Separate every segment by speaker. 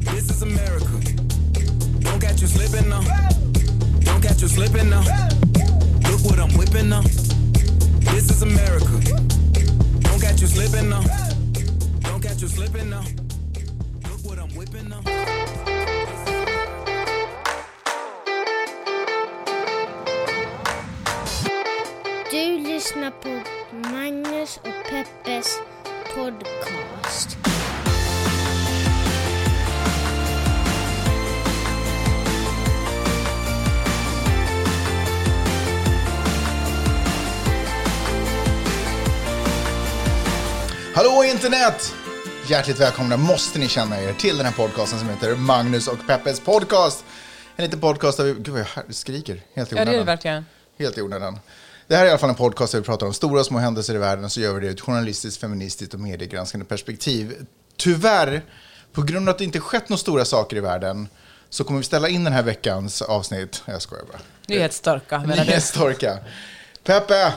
Speaker 1: This is America. Don't catch you slipping now. Don't catch you slipping now. Look what I'm whipping now. This is America. Don't catch you slipping now. Don't catch you slipping now. Look what I'm whipping now.
Speaker 2: Du på Magnus och Peppes podcast.
Speaker 3: Hallå internet! Hjärtligt välkomna måste ni känna er till den här podcasten som heter Magnus och Peppes podcast. En liten podcast där vi... Gud vad jag skriker. Helt i
Speaker 4: Ja, det är det
Speaker 3: onödan.
Speaker 4: verkligen.
Speaker 3: Helt i onödan. Det här är i alla fall en podcast där vi pratar om stora och små händelser i världen och så gör vi det ur ett journalistiskt, feministiskt och mediegranskande perspektiv. Tyvärr, på grund av att det inte skett några stora saker i världen så kommer vi ställa in den här veckans avsnitt. Jag skojar bara.
Speaker 4: Nyhetstorka, menar du?
Speaker 3: Nyhetstorka. Peppe,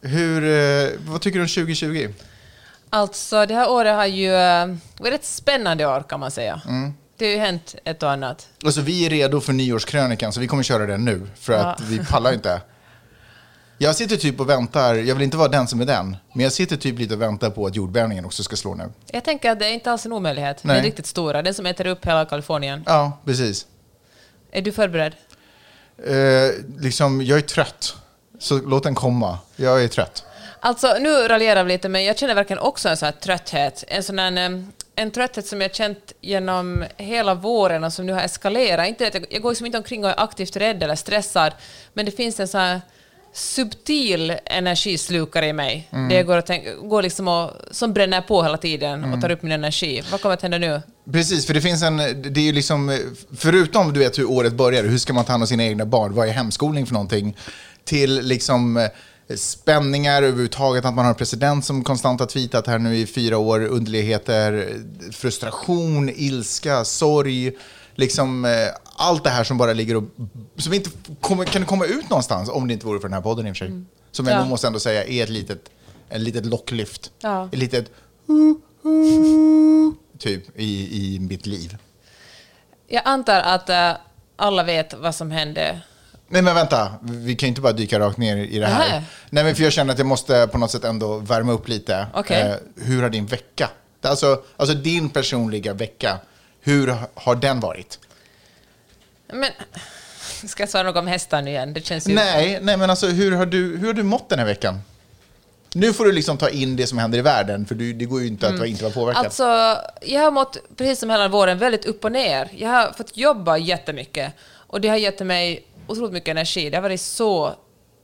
Speaker 3: hur, eh, vad tycker du om 2020?
Speaker 4: Alltså, det här året har ju eh, varit ett spännande år kan man säga.
Speaker 3: Mm.
Speaker 4: Det har ju hänt ett och annat.
Speaker 3: Alltså vi är redo för nyårskrönikan så vi kommer köra den nu för att
Speaker 4: Ja.
Speaker 3: vi pallar inte. Jag sitter typ och väntar, jag vill inte vara den som är den, men jag sitter typ lite och väntar på att jordbävningen också ska slå nu.
Speaker 4: Jag tänker att det är inte alls en omöjlighet. Den
Speaker 3: Nej.
Speaker 4: är riktigt stora. Den som äter upp hela Kalifornien.
Speaker 3: Ja, precis.
Speaker 4: Är du förberedd?
Speaker 3: Eh, liksom, jag är trött, så låt den komma. Jag är trött.
Speaker 4: Alltså, nu raljerar vi lite, men jag känner verkligen också en sån här trötthet. En sån här, en trötthet som jag känt genom hela våren och som nu har eskalerat. Inte att jag, jag går liksom inte omkring och är aktivt rädd eller stressad, men det finns en sån här subtil energislukare i mig. Det går, att tänka, går liksom och, som bränner på hela tiden och tar upp min energi. Vad kommer att hända nu?
Speaker 3: Precis, för det finns en, det är ju liksom, förutom du vet hur året börjar, hur ska man ta hand om sina egna barn, vad är hemskolning för någonting, till liksom spänningar överhuvudtaget, att man har en president som konstant har tweetat här nu i fyra år, underligheter, frustration, ilska, sorg, liksom eh, allt det här som bara ligger och, som inte kommer, kan komma ut någonstans om det inte vore för den här podden i och för sig. Som jag
Speaker 4: Ja.
Speaker 3: måste ändå säga är ett litet, en litet locklyft.
Speaker 4: Ja.
Speaker 3: Ett litet typ i, i mitt liv.
Speaker 4: Jag antar att eh, alla vet vad som hände.
Speaker 3: Nej men vänta, vi kan ju inte bara dyka rakt ner i det här.
Speaker 4: Nähä.
Speaker 3: Nej men för jag känner att jag måste på något sätt ändå värma upp lite. Eh,
Speaker 4: Okej.
Speaker 3: hur har din vecka, alltså, alltså din personliga vecka, hur har den varit?
Speaker 4: Men, ska jag svara något om hästar nu igen? Det känns ju...
Speaker 3: Nej, nej men alltså hur har, du, hur har du mått den här veckan? Nu får du liksom ta in det som händer i världen, för du, det går ju inte att inte vara påverkad.
Speaker 4: Alltså, jag har mått, precis som hela våren, väldigt upp och ner. Jag har fått jobba jättemycket och det har gett mig otroligt mycket energi. Det har varit så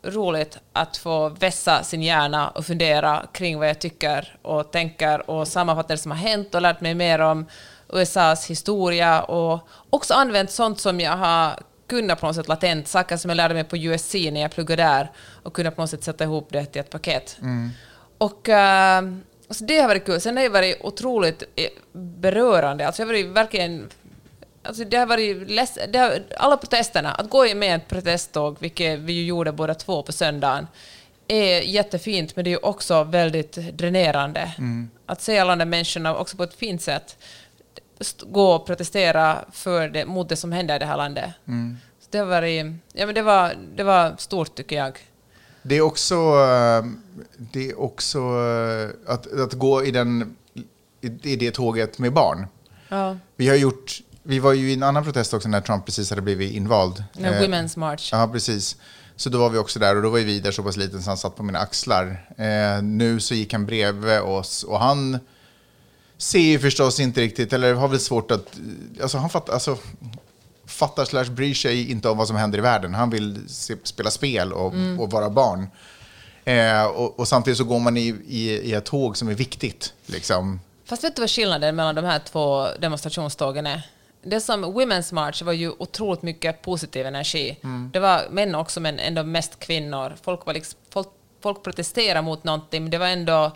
Speaker 4: roligt att få vässa sin hjärna och fundera kring vad jag tycker och tänker och sammanfatta det som har hänt och lärt mig mer om USAs historia och också använt sånt som jag har kunnat på något sätt latent, saker som jag lärde mig på USC när jag pluggade där och kunna på något sätt sätta ihop det till ett paket. Och eh, alltså det har varit kul. Sen har det varit otroligt eh, berörande. Alltså jag har varit verkligen... Alltså det har varit less, det har, alla protesterna, att gå med ett protesttåg, vilket vi ju gjorde båda två på söndagen, är jättefint, men det är ju också väldigt dränerande. Att se alla de människorna också på ett fint sätt gå och protestera för det, mot det som händer i det här landet. Så det, har varit, ja, men det, var, det var stort, tycker jag.
Speaker 3: Det är också, eh, det är också eh, att, att gå i, den, i i det tåget med barn.
Speaker 4: Ja.
Speaker 3: Vi har gjort, vi var ju i en annan protest också när Trump precis hade blivit invald.
Speaker 4: En
Speaker 3: Eh,
Speaker 4: Women's March.
Speaker 3: Ja, precis. Så då var vi också där och då var ju Vidar så pass liten så han satt på mina axlar. Eh, nu så gick han bredvid oss och han ser ju förstås inte riktigt, eller har väl svårt att, alltså han fattar, alltså, fattar slash bryr sig inte om vad som händer i världen. Han vill se, spela spel och, och vara barn. Eh, och, och samtidigt så går man i, i, i ett tåg som är viktigt. Liksom.
Speaker 4: Fast vet du vad skillnaden mellan de här två demonstrationstågen är? Det som Women's March var ju otroligt mycket positiv energi. Det var män också, men ändå mest kvinnor. Folk, var liksom, folk, folk protesterade mot någonting, men det var ändå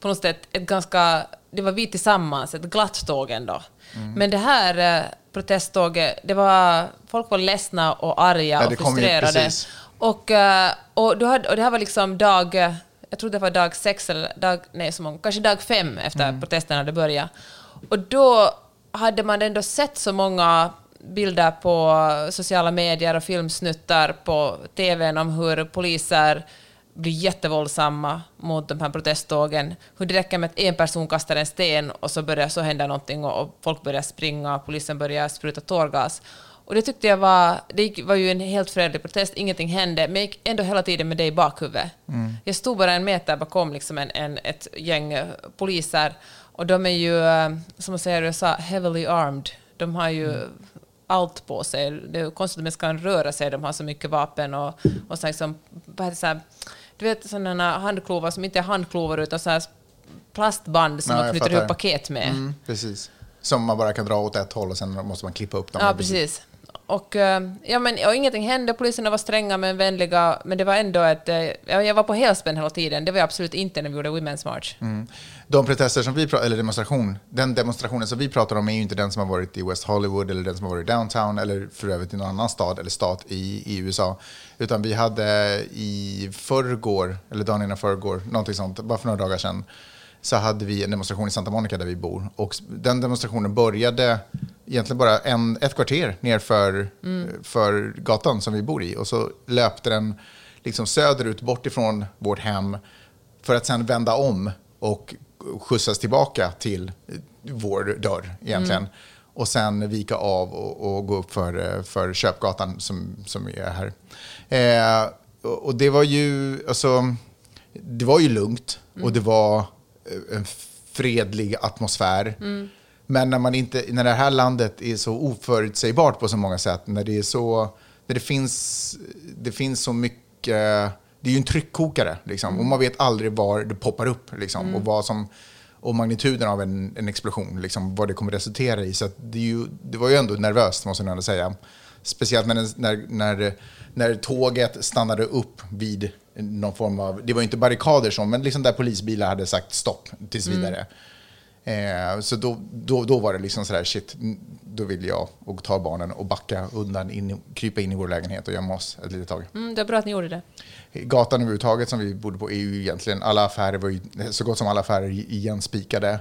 Speaker 4: på något sätt ett ganska... Det var vi tillsammans, ett glatt tåg ändå. Men det här eh, protesttåget, det var, folk var ledsna och arga
Speaker 3: Ja,
Speaker 4: och frustrerade. Och, eh, och, hade, och det här var liksom dag, jag tror det var dag sex eller dag, nej, så många, kanske dag fem efter mm. protesterna hade börjat. Och då hade man ändå sett så många bilder på sociala medier och filmsnuttar på TVn om hur poliser blir jättevåldsamma mot de här protesttågen. Hur det räcker med att en person kastar en sten och så börjar så hända någonting och folk börjar springa och polisen börjar spruta tårgas. Och det tyckte jag var, det var ju en helt fredlig protest, ingenting hände, men jag gick ändå hela tiden med det i bakhuvudet. Mm. Jag stod bara en meter bakom liksom en, en, ett gäng poliser och de är ju, eh, som man säger i USA, heavily armed. De har ju mm. allt på sig. Det är konstigt att de ska röra sig, de har så mycket vapen och, och så liksom, så här, du vet sådana handklovar som inte är handklovar utan så här plastband som ja, man knyter ihop paket med. Mm,
Speaker 3: precis. Som man bara kan dra åt ett håll och sen måste man klippa upp dem.
Speaker 4: Ja, precis. Och, eh, ja, men, och ingenting hände, poliserna var stränga men vänliga, men det var ändå ett... Eh, ja, jag var på helspänn hela tiden, det var jag absolut inte när vi gjorde Women's March. Mm.
Speaker 3: De protester som vi pratar eller demonstration, den demonstrationen som vi pratar om är ju inte den som har varit i West Hollywood eller den som har varit i downtown eller för övrigt i någon annan stad eller stat i, i USA. Utan vi hade i förrgår, eller dagen innan förrgår, någonting sånt, bara för några dagar sedan, så hade vi en demonstration i Santa Monica där vi bor. Och den demonstrationen började egentligen bara en, ett kvarter nerför mm. för gatan som vi bor i. Och så löpte den liksom söderut, bort ifrån vårt hem, för att sen vända om och skjutsas tillbaka till vår dörr egentligen. Mm. Och sen vika av och, och, gå upp för, för Köpgatan som, som är här. Eh, och det var ju, alltså, det var ju lugnt mm. och det var en fredlig atmosfär. Mm. Men när, man inte, när det här landet är så oförutsägbart på så många sätt, när det, är så, när det, finns, det finns så mycket... Det är ju en tryckkokare, liksom, mm. och man vet aldrig var det poppar upp. Liksom, mm. och, vad som, och magnituden av en, en explosion, liksom, vad det kommer resultera i. Så det, ju, det, var ju ändå nervöst, måste jag ändå säga. Speciellt när, när, när, när tåget stannade upp vid någon form av, det var inte barrikader som, men liksom där polisbilar hade sagt stopp tills mm. vidare. Mm. Eh, så då, då, då var det liksom sådär, shit, då vill jag och ta barnen och backa undan, in, krypa in i vår lägenhet och gömma oss ett litet tag.
Speaker 4: Mm, det är bra att ni gjorde det.
Speaker 3: Gatan överhuvudtaget som vi bodde på är ju egentligen, alla affärer var ju, så gott som alla affärer igen spikade.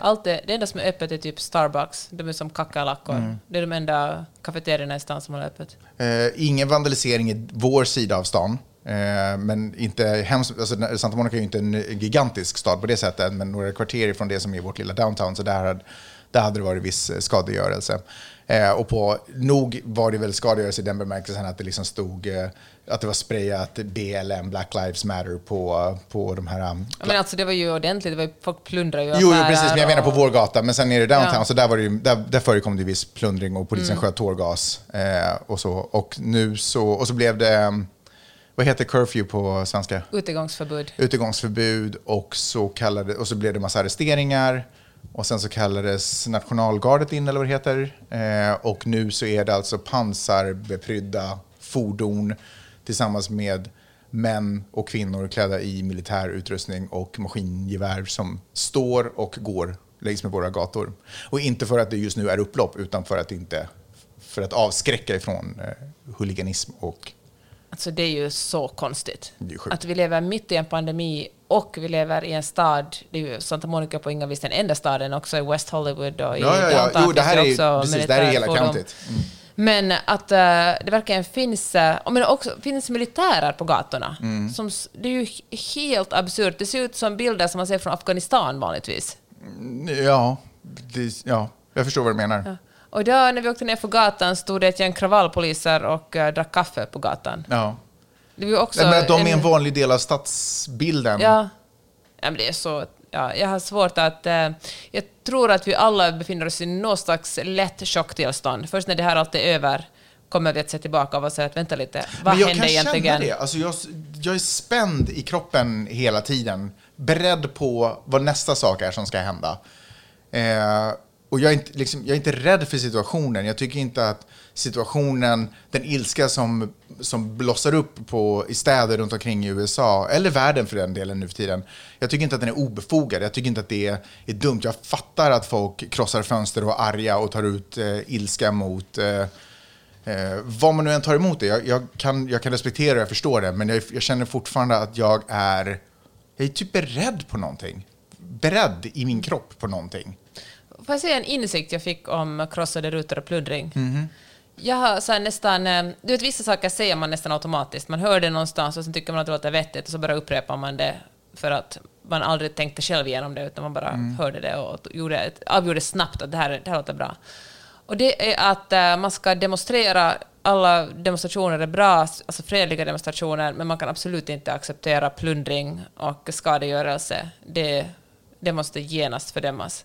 Speaker 4: Allt det, det enda som är öppet är typ Starbucks. De är som kackerlackor. Mm. Det är de enda kafeterierna i stan som har öppet.
Speaker 3: Eh, ingen vandalisering i vår sida av stan. Eh, men inte hemskt, alltså Santa Monica är ju inte en gigantisk stad på det sättet, men några kvarter ifrån det som är vårt lilla downtown, så där, där hade det varit viss skadegörelse. Eh, och på, nog var det väl skadegörelse i den bemärkelsen att det liksom stod eh, att det var sprayat BLM, Black Lives Matter, på, på de här... Um,
Speaker 4: men alltså det var ju ordentligt, det var, folk plundrade ju
Speaker 3: Jo, precis, men jag menar på vår gata. Men sen nere i downtown, ja. så där, var det ju, där, där förekom det viss plundring och polisen mm. sköt tårgas. Eh, och, så, och, nu så, och så blev det... Vad heter curfew på svenska?
Speaker 4: Utegångsförbud.
Speaker 3: Utegångsförbud och så, kallade, och så blev det massa arresteringar. Och sen så kallades nationalgardet in, eller vad det heter. Eh, och nu så är det alltså pansarbeprydda fordon tillsammans med män och kvinnor klädda i militär utrustning och maskingevär som står och går längs med våra gator. Och inte för att det just nu är upplopp, utan för att, inte, för att avskräcka ifrån eh, huliganism och
Speaker 4: Alltså det är ju så konstigt. Att vi lever mitt i en pandemi och vi lever i en stad, det är ju Santa Monica på inga vis den enda staden, också i West Hollywood och i ja, ja, ja.
Speaker 3: Jo, det här är, också precis, det här är hela countyt. Mm.
Speaker 4: Men att uh, det verkligen finns, uh, men också finns militärer på gatorna. Mm. Som, det är ju helt absurt. Det ser ut som bilder som man ser från Afghanistan vanligtvis.
Speaker 3: Mm, ja, det, ja jag förstår vad du menar. Ja.
Speaker 4: Och då när vi åkte ner för gatan stod det ett gäng kravallpoliser och uh, drack kaffe på gatan.
Speaker 3: Ja.
Speaker 4: Det var också
Speaker 3: men att de är en vanlig del av stadsbilden.
Speaker 4: Ja. ja men det är så... Ja, jag har svårt att... Uh, jag tror att vi alla befinner oss i något slags lätt chocktillstånd. Först när det här allt är över kommer vi att se tillbaka och säga att vänta lite, vad hände egentligen? Jag kan känna det.
Speaker 3: Alltså jag, jag är spänd i kroppen hela tiden. Beredd på vad nästa sak är som ska hända. Eh, och jag är, inte, liksom, jag är inte rädd för situationen. Jag tycker inte att situationen, den ilska som, som blossar upp på, i städer runt omkring i USA, eller världen för den delen nu för tiden, jag tycker inte att den är obefogad. Jag tycker inte att det är, är dumt. Jag fattar att folk krossar fönster och är arga och tar ut eh, ilska mot eh, eh, vad man nu än tar emot det. Jag, jag, kan, jag kan respektera och jag förstår det, men jag, jag känner fortfarande att jag är Jag är typ beredd på någonting. Beredd i min kropp på någonting.
Speaker 4: Får jag säga en insikt jag fick om krossade rutor och plundring? Jag har så nästan, eh, du vet vissa saker säger man nästan automatiskt. Man hör det någonstans och sen tycker man att det låter vettigt och så bara upprepar man det för att man aldrig tänkte själv igenom det utan man bara hörde det och gjorde, avgjorde snabbt att det här, det här låter bra. Och det är att eh, man ska demonstrera, alla demonstrationer är bra, alltså fredliga demonstrationer, men man kan absolut inte acceptera plundring och skadegörelse. Det, det måste genast fördömas.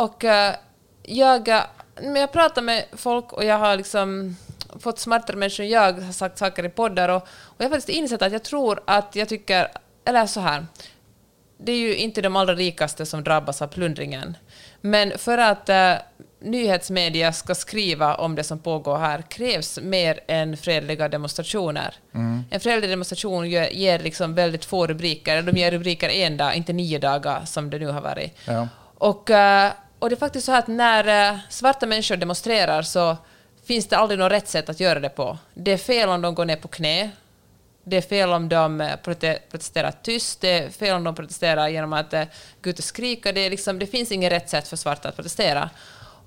Speaker 4: Och eh, jag, eh, men jag pratar med folk och jag har liksom fått smartare människor än jag har sagt saker i poddar och, och jag har faktiskt insett att jag tror att jag tycker, eller så här, det är ju inte de allra rikaste som drabbas av plundringen. Men för att eh, nyhetsmedia ska skriva om det som pågår här krävs mer än fredliga demonstrationer. En fredlig demonstration ger, ger liksom väldigt få rubriker. De ger rubriker en dag, inte nio dagar som det nu har varit.
Speaker 3: Ja.
Speaker 4: Och, eh, och det är faktiskt så att när eh, svarta människor demonstrerar så finns det aldrig något rätt sätt att göra det på. Det är fel om de går ner på knä. Det är fel om de eh, protesterar tyst. Det är fel om de protesterar genom att eh, gå ut och skrika. Det, är liksom, det finns inget rätt sätt för svarta att protestera.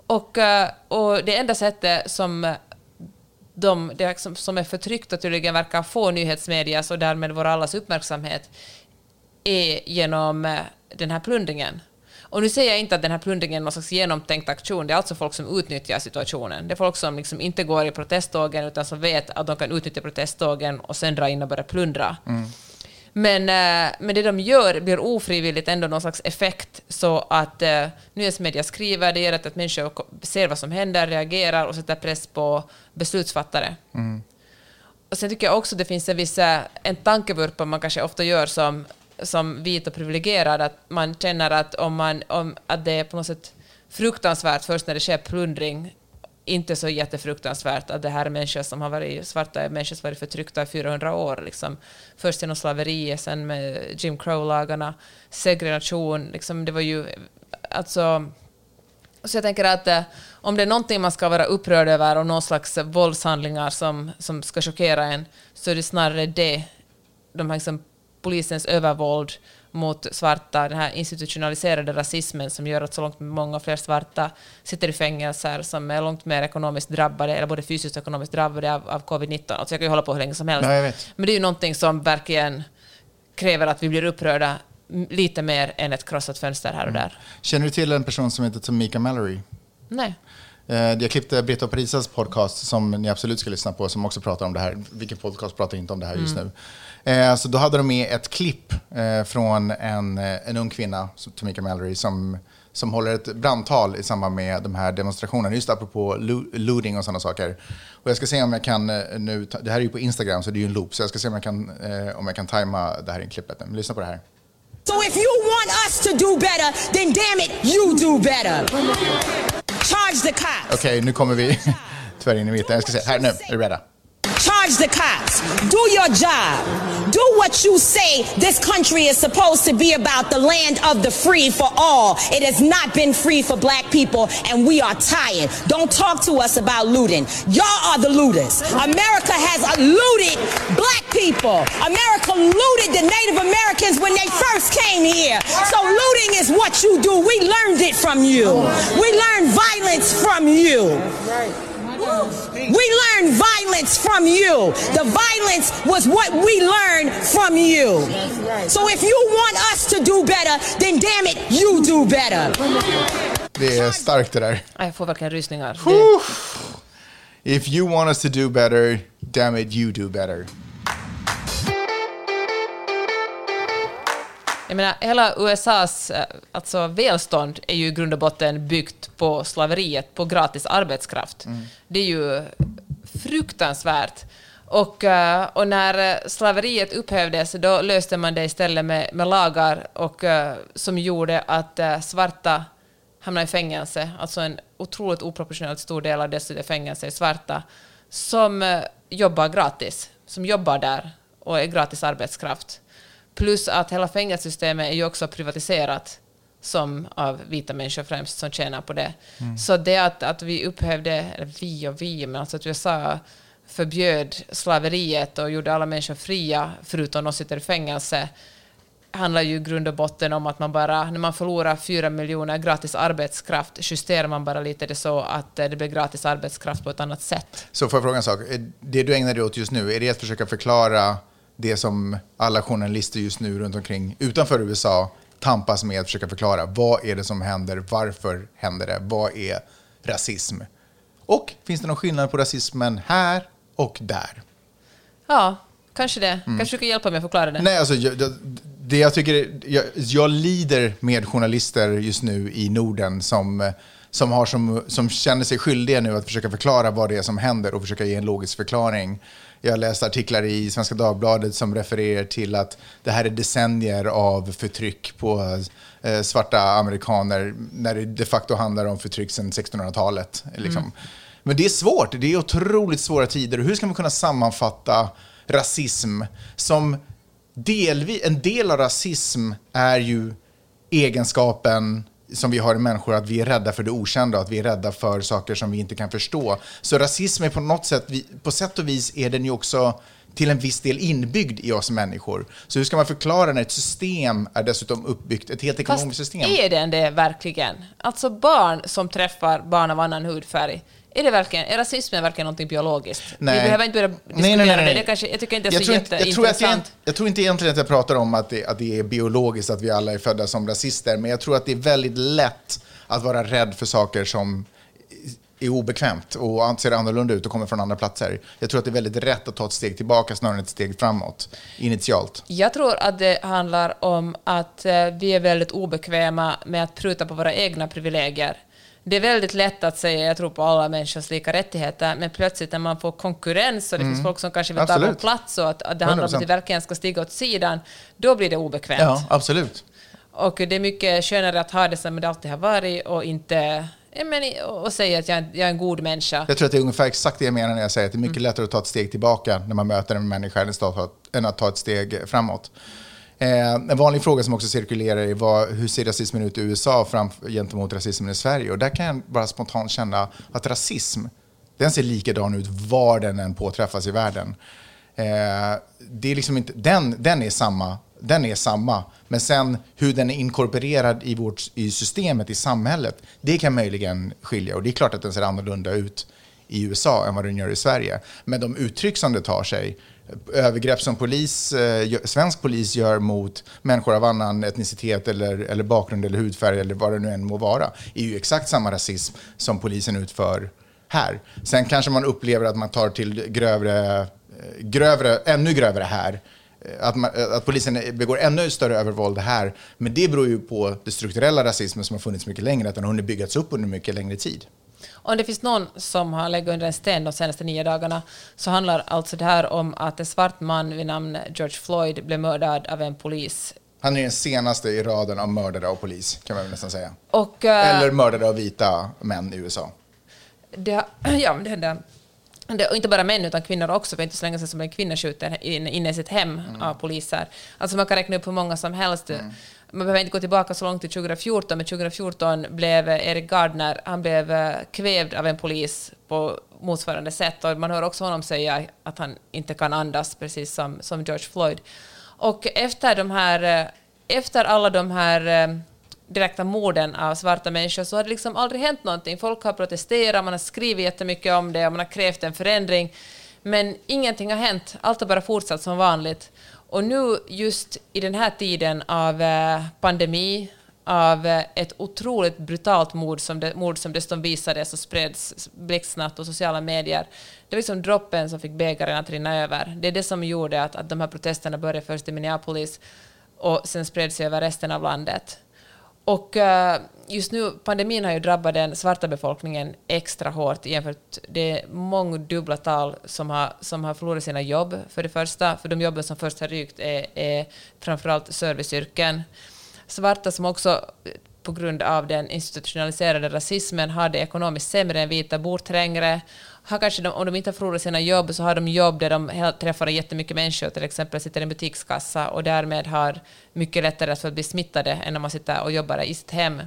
Speaker 4: Och, och det enda sättet som de, det som, som är förtryckta tydligen verkar få nyhetsmedias och därmed vår allas uppmärksamhet är genom den här plundringen. Och nu säger jag inte att den här plundringen är någon slags genomtänkt aktion, det är alltså folk som utnyttjar situationen. Det är folk som liksom inte går i protesttågen utan som vet att de kan utnyttja protesttågen och sen dra in och börja plundra. Men, eh, men det de gör blir ofrivilligt ändå någon slags effekt så att eh, nyhetsmedia skriver, det gör att, att människor ko- ser vad som händer, reagerar och sätter press på beslutsfattare. Och sen tycker jag också det finns en viss eh, en tankevurpa man kanske ofta gör som, som vit och privilegierad, att man känner att, om man, om, att det är på något sätt fruktansvärt först när det sker plundring, inte så jättefruktansvärt att det här är människor som har varit, svarta människor som har varit förtryckta i 400 år. Liksom. Först genom slaveriet, sen med Jim Crow-lagarna, segregation, liksom, det var ju alltså så jag tänker att eh, om det är någonting man ska vara upprörd över och någon slags våldshandlingar som, som ska chockera en, så är det snarare det, de här liksom, polisens övervåld mot svarta, den här institutionaliserade rasismen som gör att så långt många fler svarta sitter i fängelser som är långt mer ekonomiskt drabbade, eller både fysiskt och ekonomiskt drabbade av, av covid-19. Alltså jag kan ju hålla på hur länge som helst.
Speaker 3: Vet.
Speaker 4: Men det är ju någonting som verkligen kräver att vi blir upprörda lite mer än ett krossat fönster här och där.
Speaker 3: Känner du till en person som heter Tamika Mallory?
Speaker 4: Nej.
Speaker 3: Eh, Jag klippte Britta och Parisas podcast som ni absolut ska lyssna på, som också pratar om det här. Vilken podcast pratar inte om det här just nu? Eh, Så då hade de med ett klipp eh, från en, eh, en ung kvinna, Tamika Mallory, som, som håller ett brandtal i samband med de här demonstrationerna, just apropå lo- looting och sådana saker. Och jag ska se om jag kan eh, nu, det här är ju på Instagram så det är ju en loop, så jag ska se om jag kan, eh, om jag kan tajma det här i klippet. Men lyssna på det här.
Speaker 5: So if you want us to do better, then damn it, you do better. Charge the cops.
Speaker 3: Okej, nu kommer vi tyvärr in i mitten. Jag ska se, här nu, är du beredda?
Speaker 5: Charge the cops. Do your job. Do what you say this country is supposed to be about the land of the free for all. It has not been free for black people, and we are tired. Don't talk to us about looting. Y'all are the looters. America has looted black people. America looted the Native Americans when they first came here. So looting is what you do. We learned it from you. We learned violence from you. We learned violence from you. The violence was what we learned from you. So if you want us to do better, then damn it, you do better.
Speaker 3: Det är starkt det där.
Speaker 4: Jag får verkligen rysningar.
Speaker 3: If you want us to do better, damn it, you do better.
Speaker 4: Jag menar, hela USAs eh, alltså, välstånd är ju i grund och botten byggt på slaveriet, på gratis arbetskraft. Det är ju fruktansvärt. Och, eh, och när eh, slaveriet upphävdes, då löste man det istället med, med lagar och, som gjorde att svarta hamnade i fängelse, alltså en otroligt oproportionellt stor del av dessa fängelse är svarta, som jobbar gratis, som jobbar där och är gratis arbetskraft. Plus att hela fängelsesystemet är ju också privatiserat som av vita människor främst som tjänar på det. Så det att, att vi upphävde, eller vi och vi, men alltså att USA förbjöd slaveriet och gjorde alla människor fria, förutom de sitter i fängelse, handlar ju i grund och botten om att man bara, när man förlorar fyra miljoner gratis arbetskraft, justerar man bara lite det så att det blir gratis arbetskraft på ett annat sätt.
Speaker 3: Så får jag fråga en sak? Det du ägnar dig åt just nu, är det att försöka förklara det som alla journalister just nu runt omkring utanför USA tampas med att försöka förklara? Vad är det som händer? Varför händer det? Vad är rasism? Och finns det någon skillnad på rasismen här och där?
Speaker 4: Ja, kanske det. Kanske du kan hjälpa mig att förklara det.
Speaker 3: Nej, alltså, jag, det, det jag tycker, jag, jag lider med journalister just nu i Norden som, som, har som, som känner sig skyldiga nu att försöka förklara vad det är som händer och försöka ge en logisk förklaring. Jag har läst artiklar i Svenska Dagbladet som refererar till att det här är decennier av förtryck på eh, svarta amerikaner när det de facto handlar om förtryck sedan 1600-talet. Liksom. Men det är svårt, det är otroligt svåra tider. Hur ska man kunna sammanfatta rasism som delvis, en del av rasism är ju egenskapen som vi har i människor, att vi är rädda för det okända, att vi är rädda för saker som vi inte kan förstå. Så rasism är på något sätt, på sätt och vis är den ju också till en viss del inbyggd i oss människor. Så hur ska man förklara när ett system är dessutom uppbyggt, ett helt ekonomiskt
Speaker 4: Fast
Speaker 3: system?
Speaker 4: är den det verkligen? Alltså barn som träffar barn av annan hudfärg, är, det verkligen, är rasismen verkligen någonting biologiskt? Vi behöver inte börja diskutera det. det kanske, jag tycker inte det är så
Speaker 3: jag tror, inte, jag, tror att
Speaker 4: jätteintressant.
Speaker 3: jag tror inte egentligen att jag pratar om att det, att det är biologiskt, att vi alla är födda som rasister, men jag tror att det är väldigt lätt att vara rädd för saker som är obekvämt och ser annorlunda ut och kommer från andra platser. Jag tror att det är väldigt rätt att ta ett steg tillbaka snarare än ett steg framåt, initialt.
Speaker 4: Jag tror att det handlar om att eh, vi är väldigt obekväma med att pruta på våra egna privilegier. Det är väldigt lätt att säga jag tror på alla människors lika rättigheter, men plötsligt när man får konkurrens och det finns folk som kanske vill ta vår
Speaker 3: Mm. Absolut.
Speaker 4: plats och att, att det handlar om att vi
Speaker 3: 100%.
Speaker 4: verkligen ska stiga åt sidan, då blir det obekvämt.
Speaker 3: Ja, absolut.
Speaker 4: Och det är mycket skönare att ha det som det alltid har varit och inte men, och säga att jag, jag är en god människa.
Speaker 3: Jag tror att det är ungefär exakt det jag menar när jag säger att det är mycket lättare att ta ett steg tillbaka när man möter en människa än att ta, än att ta ett steg framåt. Eh, en vanlig fråga som också cirkulerar är vad, hur ser rasismen ut i USA fram, gentemot rasismen i Sverige? Och där kan jag bara spontant känna att rasism, den ser likadan ut var den än påträffas i världen. Eh, det är liksom inte, den, den, är samma, den är samma, men sen hur den är inkorporerad i, vårt, i systemet, i samhället, det kan möjligen skilja. Och det är klart att den ser annorlunda ut i USA än vad den gör i Sverige. Men de uttryck som det tar sig, övergrepp som polis, eh, svensk polis gör mot människor av annan etnicitet eller, eller bakgrund eller hudfärg eller vad det nu än må vara, är ju exakt samma rasism som polisen utför här. Sen kanske man upplever att man tar till grövre, eh, grövre ännu grövre här. Eh, Att, man, att polisen begår ännu större övervåld här. Men det beror ju på det strukturella rasismen som har funnits mycket längre, att den har hunnit byggats upp under mycket längre tid.
Speaker 4: Om det finns någon som har legat under en sten de senaste nio dagarna så handlar alltså det här om att en svart man vid namn George Floyd blev mördad av en polis.
Speaker 3: Han är den senaste i raden av mördare av polis, kan man nästan säga.
Speaker 4: Och, eh,
Speaker 3: Eller mördare av vita män i USA.
Speaker 4: det, ja, det hände. Det, och inte bara män utan kvinnor också, för inte så länge sedan som en kvinna skjuter in- inne i sitt hem av poliser. Alltså man kan räkna upp hur många som helst. Man behöver inte gå tillbaka så långt till 2014, men 2014 blev Erik Gardner, han blev eh, kvävd av en polis på motsvarande sätt. Och man hör också honom säga att han inte kan andas, precis som, som George Floyd. Och efter de här, eh, efter alla de här eh, direkta morden av svarta människor så har det liksom aldrig hänt någonting. Folk har protesterat, man har skrivit jättemycket om det och man har krävt en förändring. Men ingenting har hänt. Allt har bara fortsatt som vanligt. Och nu just i den här tiden av eh, pandemi, av eh, ett otroligt brutalt mord som, det, mord som dessutom visades och spreds blixtsnabbt på sociala medier. Det var liksom droppen som fick bägaren att rinna över. Det är det som gjorde att, att de här protesterna började först i Minneapolis och sen spreds över resten av landet. Och eh, just nu, pandemin har ju drabbat den svarta befolkningen extra hårt jämfört det är mångdubbla tal som har, som har förlorat sina jobb. För det första, för de jobben som först har rykt är, är framförallt serviceyrken. Svarta som också på grund av den institutionaliserade rasismen har det ekonomiskt sämre än vita, bor trängre, har kanske de, om de inte har förlorat sina jobb så har de jobb där de träffar jättemycket människor, till exempel sitter i en butikskassa och därmed har mycket lättare att bli smittade än om man sitter och jobbar i sitt hem.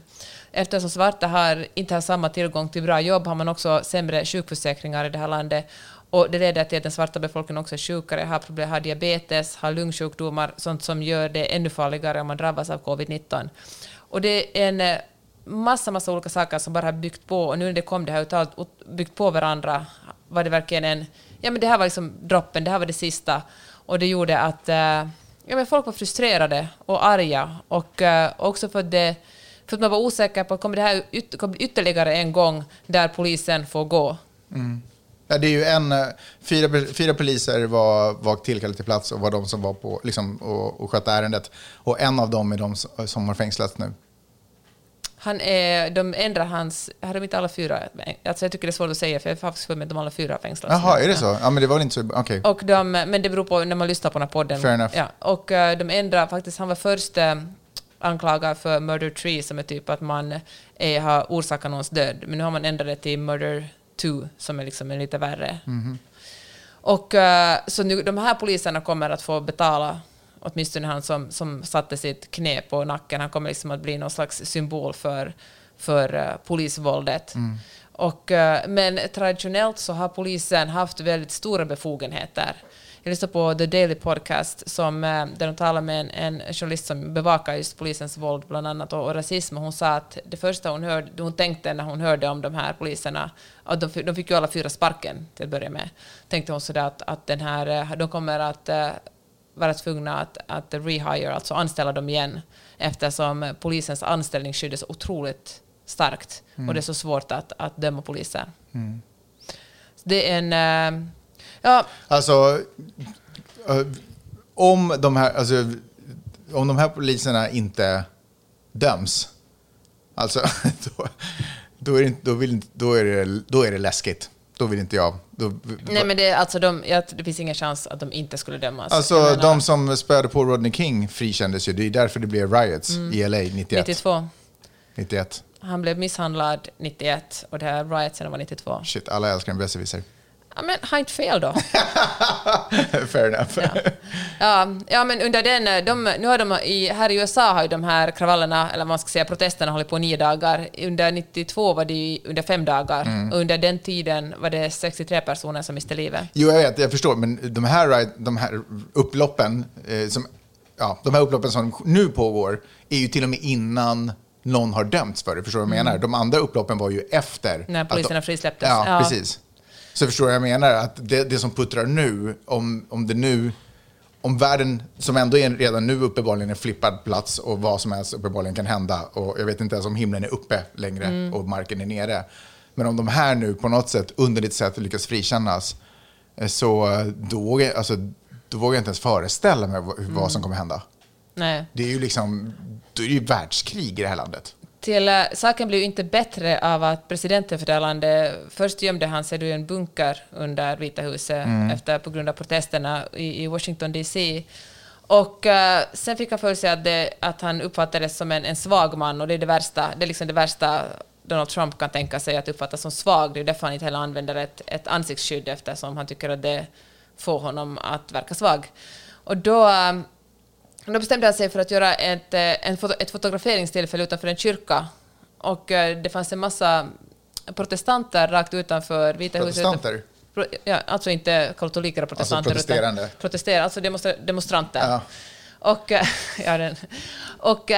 Speaker 4: Eftersom svarta har, inte har samma tillgång till bra jobb har man också sämre sjukförsäkringar i det här landet Och det leder till att den svarta befolkningen också är sjukare, har, problem, har diabetes, har lungsjukdomar, sånt som gör det ännu farligare om man drabbas av covid-19. Och det är en eh, massa, massa olika saker som bara har byggt på, och nu när det kom det här uttalet, byggt på varandra, var det verkligen en... Ja, men det här var liksom droppen, det här var det sista. Och det gjorde att eh, ja, men folk var frustrerade och arga, och eh, också för att, det, för att man var osäker på kommer det här yt, kommer ytterligare en gång där polisen får gå. Mm.
Speaker 3: Ja, det är ju en, eh, fyra, fyra poliser var, var tillkallade till plats och var de som var på liksom, och, och skötte ärendet. Och en av dem är de som, som har fängslats nu.
Speaker 4: Han är, de ändrar hans... Har de inte alla fyra? Alltså jag tycker det är svårt att säga, för jag har faktiskt för mig att de alla fyra fängslats.
Speaker 3: Jaha, är det så? Ja, men det var inte så... Okej.
Speaker 4: Och de, men det beror på när man lyssnar på den här podden.
Speaker 3: Fair enough.
Speaker 4: Ja, och eh, de ändrar faktiskt, han var först eh, anklagad för murder 3 som är typ att man är, har orsakat någons död. Men nu har man ändrat det till murder 2 som är liksom lite värre.
Speaker 3: Mhm.
Speaker 4: Och eh, så nu, de här poliserna kommer att få betala åtminstone han som, som satte sitt knä på nacken, han kommer liksom att bli någon slags symbol för, för eh, polisvåldet. Och, eh, men traditionellt så har polisen haft väldigt stora befogenheter. Jag lyssnade på The Daily Podcast som, eh, där de talar med en, en journalist som bevakar just polisens våld bland annat och, och rasism. Hon sa att det första hon, hörde, hon tänkte när hon hörde om de här poliserna, att de, fick- de fick ju alla fyra sparken till att börja med, tänkte hon sådär att, att den här, de kommer att vara tvungna att, att rehire, alltså anställa dem igen, eftersom polisens anställningsskydd är så otroligt starkt och det är så svårt att, att döma poliser. Så det är en... eh, ja,
Speaker 3: Alltså, eh, om de här, alltså, om de här poliserna inte döms, alltså, då, då, är, det, då, vill, då, är, det, då är det läskigt. Då vill inte jag. Då,
Speaker 4: nej men det, alltså de, jag, det finns ingen chans att de inte skulle dömas.
Speaker 3: alltså,
Speaker 4: menar,
Speaker 3: de som spöade på Rodney King frikändes ju. Det är därför det blev riots
Speaker 4: Mm.
Speaker 3: i LA 91.
Speaker 4: 92.
Speaker 3: 91.
Speaker 4: Han blev misshandlad 91 och det här riotsen var 92.
Speaker 3: Shit, alla älskar en besserwisser.
Speaker 4: Ja, men har inte fel då.
Speaker 3: Fair enough.
Speaker 4: Ja. Ja, ja, men under den, eh, de, nu har de i, här i USA har ju de här kravallerna, eller man ska säga, protesterna hållit på nio dagar. Under 92 var det under fem dagar.
Speaker 3: Mm.
Speaker 4: Under den tiden var det 63 personer som miste livet.
Speaker 3: Jo, jag vet, jag förstår, men de här, de här upploppen, eh, som, ja, de här upploppen som nu pågår, är ju till och med innan någon har dömts för det. Förstår du vad jag menar? De andra upploppen var ju efter.
Speaker 4: Mm. När poliserna
Speaker 3: de,
Speaker 4: frisläpptes.
Speaker 3: Ja,
Speaker 4: Ja.
Speaker 3: precis. Så förstår du vad jag menar? Att det, det som puttrar nu, om, om det nu, om världen som ändå är redan nu uppenbarligen en flippad plats och vad som helst uppenbarligen kan hända och jag vet inte ens om himlen är uppe längre
Speaker 4: Mm.
Speaker 3: och marken är nere. Men om de här nu på något sätt, underligt sätt, lyckas frikännas eh, så eh, då jag- alltså, då vågar jag inte ens föreställa mig vad,
Speaker 4: Mm.
Speaker 3: vad som kommer hända.
Speaker 4: Nej.
Speaker 3: Det är ju liksom, då är det ju världskrig i det här landet.
Speaker 4: Till, eh, saken blev inte bättre av att presidenten för det här landet, först gömde han sig i en bunker under Vita huset efter, på grund av protesterna i, i Washington DC. Och eh, sen fick han för sig att, det, att han uppfattades som en, en svag man och det är det värsta, det är liksom det värsta Donald Trump kan tänka sig att uppfattas som svag. Det är därför han inte heller använder ett, ett ansiktsskydd eftersom han tycker att det får honom att verka svag. Och då eh, då bestämde han sig för att göra ett, eh, en ett fotograferingstillfälle utanför en kyrka. Och eh, det fanns en massa protestanter rakt utanför Vita huset.
Speaker 3: Protestanter?
Speaker 4: Pro, ja, alltså inte katoliker och protestanter.
Speaker 3: protesterande.
Speaker 4: Utan protesterande, alltså demonstra, demonstranter.
Speaker 3: Ja.
Speaker 4: Och, eh, ja, den. Och,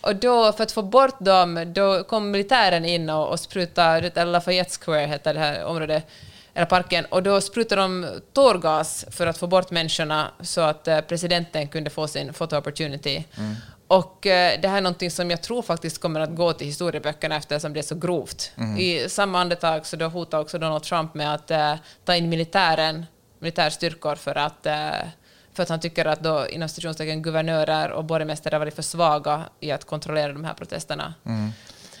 Speaker 4: och då, för att få bort dem, då kom militären in och, och sprutade, är Lafayette Square heter det här området, eller parken, och då sprutade de tårgas för att få bort människorna så att eh, presidenten kunde få sin photo opportunity. Och eh, det här är någonting som jag tror faktiskt kommer att gå till historieböckerna eftersom det är så grovt. I samma andetag så då hotar också Donald Trump med att eh, ta in militären, militärstyrkor för att eh, för att han tycker att då inom stationstecken guvernörer och borgmästare har varit för svaga i att kontrollera de här protesterna.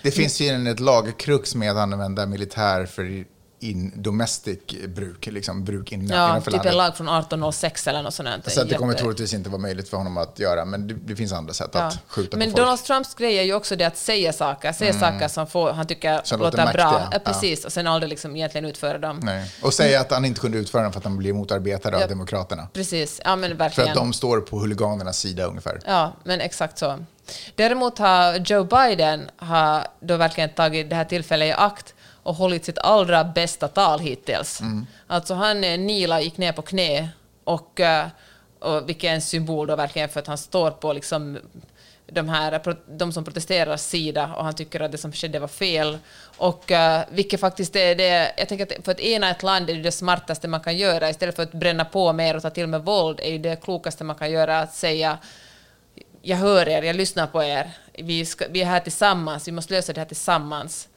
Speaker 3: Det finns ju ett lagkrux med att använda militär för in domestic bruk, liksom bruk in,
Speaker 4: Ja, typ en
Speaker 3: landet.
Speaker 4: lag från 1806 eller något sånt.
Speaker 3: Så det kommer
Speaker 4: Jätte-
Speaker 3: troligtvis inte vara möjligt för honom att göra, men det, det finns andra sätt
Speaker 4: Ja.
Speaker 3: att skjuta
Speaker 4: Men
Speaker 3: på folk.
Speaker 4: Donald Trumps grej är ju också det att säga saker, säga saker som får, han tycker
Speaker 3: Som
Speaker 4: låter
Speaker 3: låter
Speaker 4: bra. Ja, precis, och sen aldrig liksom egentligen utföra dem.
Speaker 3: Nej. Och säga att han inte kunde utföra den för att han blev motarbetad
Speaker 4: Ja.
Speaker 3: av Demokraterna.
Speaker 4: Precis, ja men
Speaker 3: För
Speaker 4: verkligen.
Speaker 3: att de står på huliganernas sida ungefär.
Speaker 4: Ja, men exakt så. Däremot har Joe Biden har då verkligen tagit det här tillfället i akt och hållit sitt allra bästa tal hittills. Alltså han eh, Nila gick ner på knä och, eh, och vilket är en symbol då verkligen för att han står på liksom de, här, de som protesterar sida och han tycker att det som skedde var fel. Och uh, vilket faktiskt är det, jag tänker att för att ena ett land är det det smartaste man kan göra istället för att bränna på mer och ta till med våld är det klokaste man kan göra att säga jag hör er, jag lyssnar på er, vi, ska, vi är här tillsammans, vi måste lösa det här tillsammans.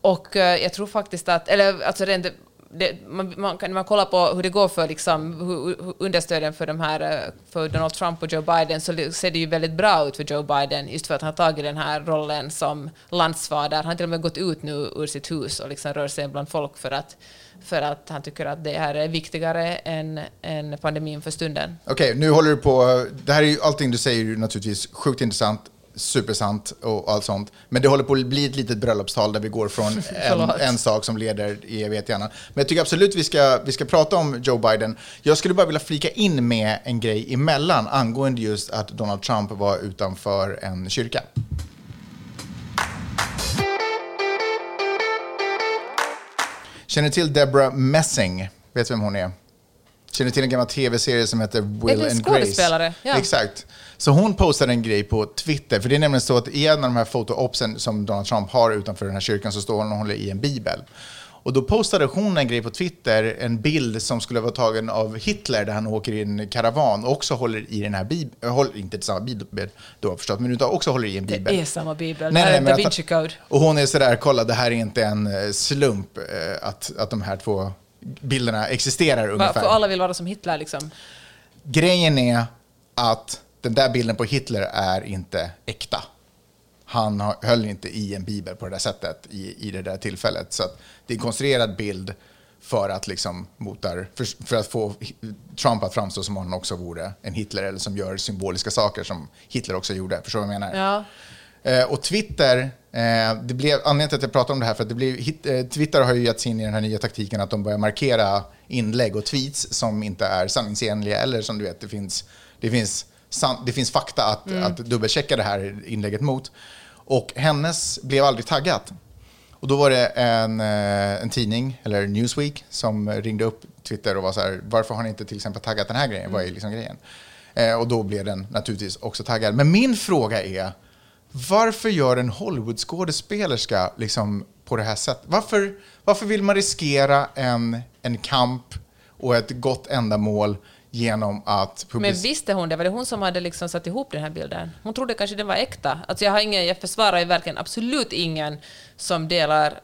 Speaker 4: Och eh, jag tror faktiskt att, eller alltså rent, det, man, man, kan, när man kollar på hur det går för liksom, hur, hur understöden för, de här, eh, för Donald Trump och Joe Biden så ser det ju väldigt bra ut för Joe Biden just för att han har tagit den här rollen som landsfader. Han har till och med gått ut nu ur sitt hus och liksom rör sig bland folk för att, för att han tycker att det här är viktigare än, än pandemin för stunden.
Speaker 3: Okej, nu håller du på. Eh, det här är ju allting du säger är ju naturligtvis sjukt intressant, supersant och allt sånt. Men det håller på att bli ett litet bröllopstal där vi går från en, en sak som leder i evighet till annan. Men jag tycker absolut vi ska, vi ska prata om Joe Biden. Jag skulle bara vilja flika in med en grej emellan angående just att Donald Trump var utanför en kyrka. Känner till Deborah Messing? Vet du vem hon är? Känner till en gammal tv-serie som heter Will
Speaker 4: det
Speaker 3: and Grace?
Speaker 4: Ja.
Speaker 3: Exakt. Så hon postade en grej på Twitter, för det är nämligen så att i en av de här foto-opsen som Donald Trump har utanför den här kyrkan så står hon och håller i en bibel. Och då postade hon en grej på Twitter, en bild som skulle vara tagen av Hitler där han åker i en karavan och också håller i den här bibeln, inte samma bibel då förstått, men utan också håller i en
Speaker 4: Det
Speaker 3: bibel.
Speaker 4: är samma bibel.
Speaker 3: Nej,
Speaker 4: det
Speaker 3: nej,
Speaker 4: är
Speaker 3: men
Speaker 4: Da Vinci Code.
Speaker 3: Och hon är sådär, kolla det här är inte en eh, slump eh, att, att de här två bilderna existerar ungefär.
Speaker 4: För alla vill vara som Hitler liksom.
Speaker 3: Grejen är att den där bilden på Hitler är inte äkta. Han höll inte i en bibel på det där sättet i, i det där tillfället. Så det är en konstruerad bild för att, liksom motar, för, för att få Trump att framstå som om han också vore en Hitler eller som gör symboliska saker som Hitler också gjorde. Förstår du vad jag menar?
Speaker 4: Ja.
Speaker 3: Eh, och Twitter, det blev, anledningen till att jag pratar om det här, för att det blev, eh, Twitter har ju gett sig in i den här nya taktiken att de börjar markera inlägg och tweets som inte är sanningsenliga eller som du vet, det finns, det finns, det finns fakta att, att dubbelchecka det här inlägget mot. Och hennes blev aldrig taggat. Och då var det en, eh, en tidning, eller Newsweek, som ringde upp Twitter och var så här, varför har ni inte till exempel taggat den här grejen? Vad är liksom grejen? Eh, och då blev den naturligtvis också taggad. Men min fråga är, varför gör en Hollywoodskådespelerska liksom på det här sättet? Varför, varför vill man riskera en, en kamp och ett gott ändamål genom att
Speaker 4: Men visste hon det? Var det hon som hade liksom satt ihop den här bilden? Hon trodde kanske den var äkta. Alltså jag, har ingen, jag försvarar ju verkligen absolut ingen som delar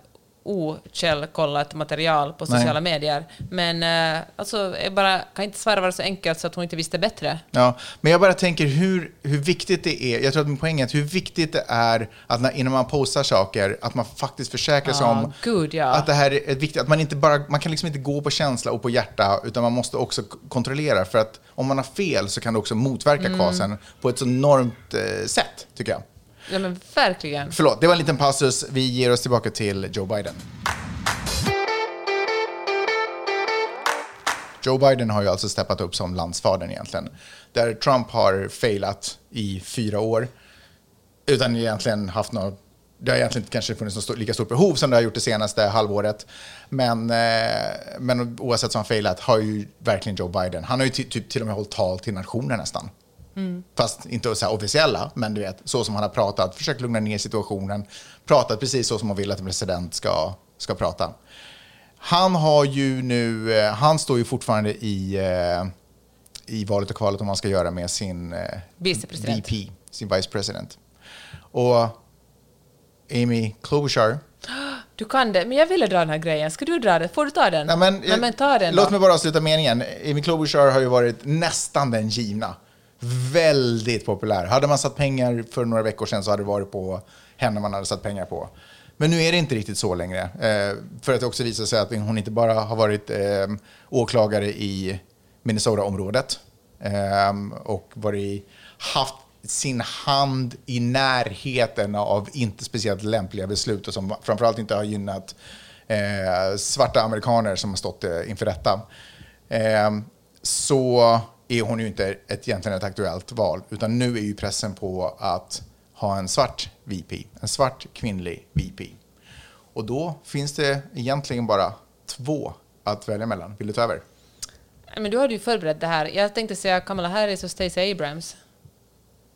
Speaker 4: okällkollat material på
Speaker 3: Nej.
Speaker 4: sociala medier. Men eh, alltså, jag bara kan inte svara vara så enkelt så att hon inte visste bättre.
Speaker 3: Ja, men jag bara tänker hur, hur viktigt det är. Jag tror att min poäng är att hur viktigt det är att när, innan man postar saker, att man faktiskt försäkrar sig
Speaker 4: Ja,
Speaker 3: om
Speaker 4: gud, ja.
Speaker 3: att det här är viktigt, att man inte bara, man kan liksom inte gå på känsla och på hjärta, utan man måste också kontrollera. För att om man har fel så kan det också motverka
Speaker 4: Mm.
Speaker 3: kvasen på ett så enormt eh, sätt, tycker jag.
Speaker 4: Ja men verkligen.
Speaker 3: Förlåt, det var en liten passus. Vi ger oss tillbaka till Joe Biden. Joe Biden har ju alltså steppat upp som landsfadern egentligen. Där Trump har failat i fyra år. Utan egentligen haft något... Det har egentligen inte kanske funnits något stort, lika stort behov som det har gjort det senaste halvåret. Men, eh, men oavsett som han failat har ju verkligen Joe Biden. Han har ju ty, typ till och med hållit tal till nationen nästan. Fast inte så officiella, men du vet, så som han har pratat, försökt lugna ner situationen, pratat precis så som man vill att en president ska, ska prata. Han har ju nu, eh, han står ju fortfarande i, eh, i valet och kvalet om man ska göra med sin eh,
Speaker 4: Vicepresident.
Speaker 3: VP, sin vice president. Och Amy Klobuchar,
Speaker 4: Du kan det, men jag ville dra den här grejen. Ska du dra det? Får du ta den?
Speaker 3: Nej, men,
Speaker 4: Nej, men ta den
Speaker 3: Låt
Speaker 4: då.
Speaker 3: mig bara avsluta meningen. Amy Klobuchar har ju varit nästan den givna. Väldigt populär. Hade man satt pengar för några veckor sedan så hade det varit på henne man hade satt pengar på. Men nu är det inte riktigt så längre. Eh, för att det också visar sig att hon inte bara har varit eh, åklagare i Minnesota-området eh, och varit, haft sin hand i närheten av inte speciellt lämpliga beslut och som framförallt inte har gynnat eh, svarta amerikaner som har stått eh, inför rätta. Eh, så är hon ju inte ett, egentligen ett aktuellt val, utan nu är ju pressen på att ha en svart VP, en svart kvinnlig VP. Och då finns det egentligen bara två att välja mellan. Vill du ta över?
Speaker 4: Men du hade ju förberett det här. Jag tänkte säga Kamala Harris och Stacey Abrams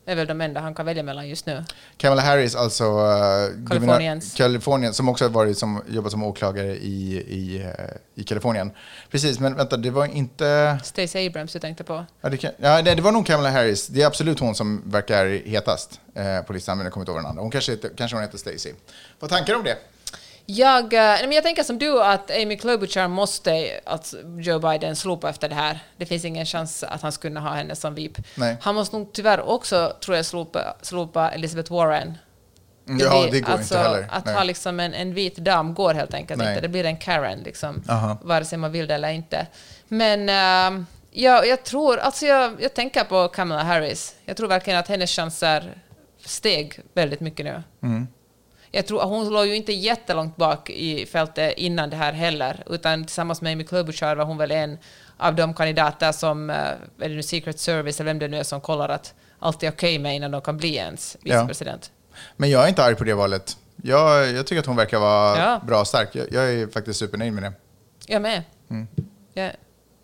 Speaker 4: är väl de enda han kan välja mellan just nu.
Speaker 3: Kamala Harris, alltså uh,
Speaker 4: Kaliforniens.
Speaker 3: Kalifornien, som också har varit som, jobbat som åklagare i, i, uh, i Kalifornien. Precis, men vänta, det var inte...
Speaker 4: Stacey Abrams du tänkte på.
Speaker 3: Ja, det, kan, ja, nej, det var nog Kamala Harris. Det är absolut hon som verkar hetast eh, på listan, men jag kommer inte ihåg den andra. Hon kanske, heter, kanske hon heter Stacey. Vad tankar du om det?
Speaker 4: Jag, eh, men jag tänker som du att Amy Klobuchar måste att Joe Biden slopa efter det här. Det finns ingen chans att han skulle ha henne som VIP.
Speaker 3: Nej.
Speaker 4: Han måste nog tyvärr också, tror jag, slopa, slopa Elizabeth Warren.
Speaker 3: Mm, Ja,
Speaker 4: blir-
Speaker 3: det går
Speaker 4: alltså,
Speaker 3: inte heller.
Speaker 4: Att
Speaker 3: Nej.
Speaker 4: ha liksom en, en vit dam går helt enkelt
Speaker 3: Nej.
Speaker 4: inte. Det blir en Karen, liksom,
Speaker 3: Aha.
Speaker 4: vare sig man vill det eller inte. Men uh, jag, jag tror, alltså jag, jag tänker på Kamala Harris. Jag tror verkligen att hennes chanser steg väldigt mycket nu.
Speaker 3: Mm.
Speaker 4: Jag tror, hon låg ju inte jättelångt bak i fältet innan det här heller, utan tillsammans med Amy Klobuchar var hon väl en av de kandidater som, eh, är det nu Secret Service eller vem det nu är som kollar att allt är okej med innan de kan bli ens
Speaker 3: Ja.
Speaker 4: vicepresident.
Speaker 3: Men jag är inte arg på det valet. Jag, jag tycker att hon verkar vara
Speaker 4: Ja.
Speaker 3: bra och stark. Jag, jag är faktiskt supernöjd med det.
Speaker 4: Jag med.
Speaker 3: Mm.
Speaker 4: Ja,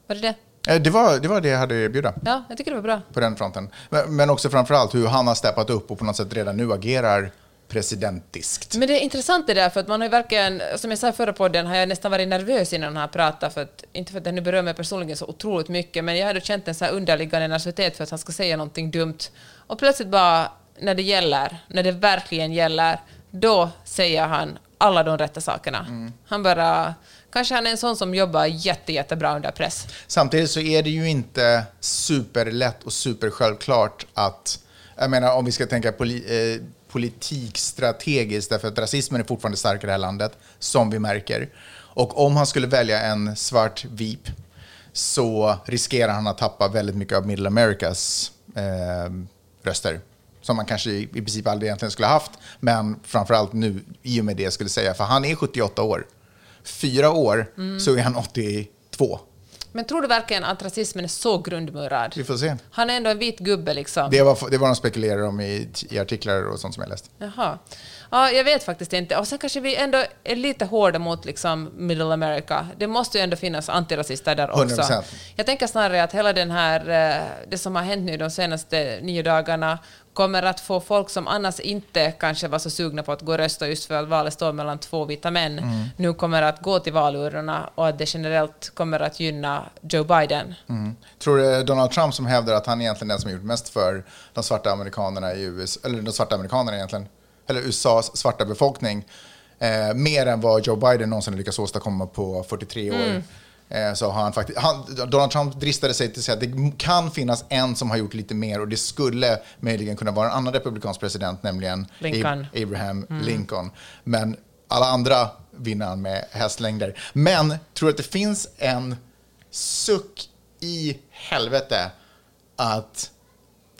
Speaker 4: var det det?
Speaker 3: Eh, Det var, det var det jag hade att erbjuda
Speaker 4: Ja, jag tycker det var bra.
Speaker 3: på den fronten. Men, men också framförallt hur han har steppat upp och på något sätt redan nu agerar presidentiskt.
Speaker 4: Men det är intressant det där, för att man har ju verkligen, som jag sa i förra podden, har jag nästan varit nervös innan han har pratat, för att, inte för att jag nu berör mig personligen så otroligt mycket, men jag hade känt en så här underliggande nervositet för att han ska säga någonting dumt. Och plötsligt bara, när det gäller, när det verkligen gäller, då säger han alla de rätta sakerna. Han bara, kanske han är en sån som jobbar jätte, jättebra under press.
Speaker 3: Samtidigt så är det ju inte superlätt och supersjälvklart att, jag menar om vi ska tänka poli, eh, politikstrategiskt, därför att rasismen är fortfarande stark i det här landet, som vi märker. Och om han skulle välja en svart VIP så riskerar han att tappa väldigt mycket av Middle Americas eh, röster. Som man kanske i, princip aldrig egentligen skulle ha haft, men framförallt nu i och med det skulle säga, för han är 78 år. Fyra år så är han 82.
Speaker 4: Men tror du verkligen att rasismen är så grundmurad?
Speaker 3: Vi får se.
Speaker 4: Han är ändå en vit gubbe liksom.
Speaker 3: Det var, det var de spekulerar om i, i artiklar och sånt som jag läst.
Speaker 4: Jaha. Ja, jag vet faktiskt inte. Och sen kanske vi ändå är lite hårda mot liksom Middle America. Det måste ju ändå finnas antirasister där också.
Speaker 3: 100%.
Speaker 4: Jag tänker snarare att hela den här, eh, det som har hänt nu de senaste nio dagarna kommer att få folk som annars inte kanske var så sugna på att gå och rösta just för att valet står mellan två vita män,
Speaker 3: Mm.
Speaker 4: nu kommer att gå till valurnorna och att det generellt kommer att gynna Joe Biden.
Speaker 3: Mm. Tror du Donald Trump som hävdar att han är egentligen den som har gjort mest för de svarta amerikanerna i USA, eller de svarta amerikanerna egentligen, eller USAs svarta befolkning, eh, mer än vad Joe Biden någonsin lyckats åstadkomma på 43 år. Eh, så har han faktiskt, han, Donald Trump dristade sig till att säga att det kan finnas en som har gjort lite mer och det skulle möjligen kunna vara en annan republikansk president, nämligen
Speaker 4: Lincoln.
Speaker 3: Ab- Abraham Lincoln. Men alla andra vinner han med hästlängder. Men tror du att det finns en suck i helvete att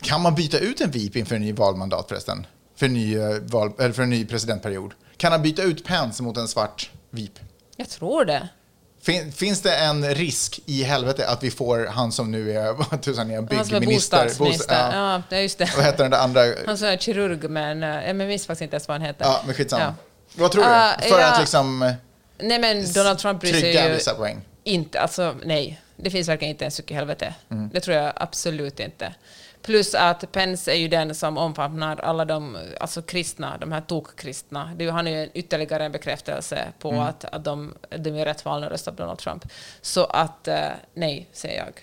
Speaker 3: kan man byta ut en VIP inför en ny valmandat förresten? För en ny, eh, val, eller för en ny presidentperiod. Kan han byta ut Pence mot en svart VIP?
Speaker 4: Jag tror det.
Speaker 3: Fin, finns det en risk i helvete att vi får han som nu är, vad tusan är, byggminister?
Speaker 4: bostadsminister.
Speaker 3: Bosta- ja.
Speaker 4: Ja, just det.
Speaker 3: Vad heter den där andra?
Speaker 4: Han som är kirurg, men eh, jag minns faktiskt inte ens vad han heter.
Speaker 3: Ja, men skitsamma.
Speaker 4: Ja.
Speaker 3: Vad tror du?
Speaker 4: Ah,
Speaker 3: För
Speaker 4: ja.
Speaker 3: att liksom eh,
Speaker 4: Nej, men Donald Trump bryr sig ju
Speaker 3: vissa poäng.
Speaker 4: inte. Alltså, nej. Det finns verkligen inte en suck i helvete.
Speaker 3: Mm.
Speaker 4: Det tror jag absolut inte. Plus att Pence är ju den som omfamnar alla de alltså kristna, de här tokkristna. Det Han är ju en- ytterligare en bekräftelse på
Speaker 3: Mm.
Speaker 4: att, att de, de är rätt val när de röstar på Donald Trump. Så att eh, nej, säger jag.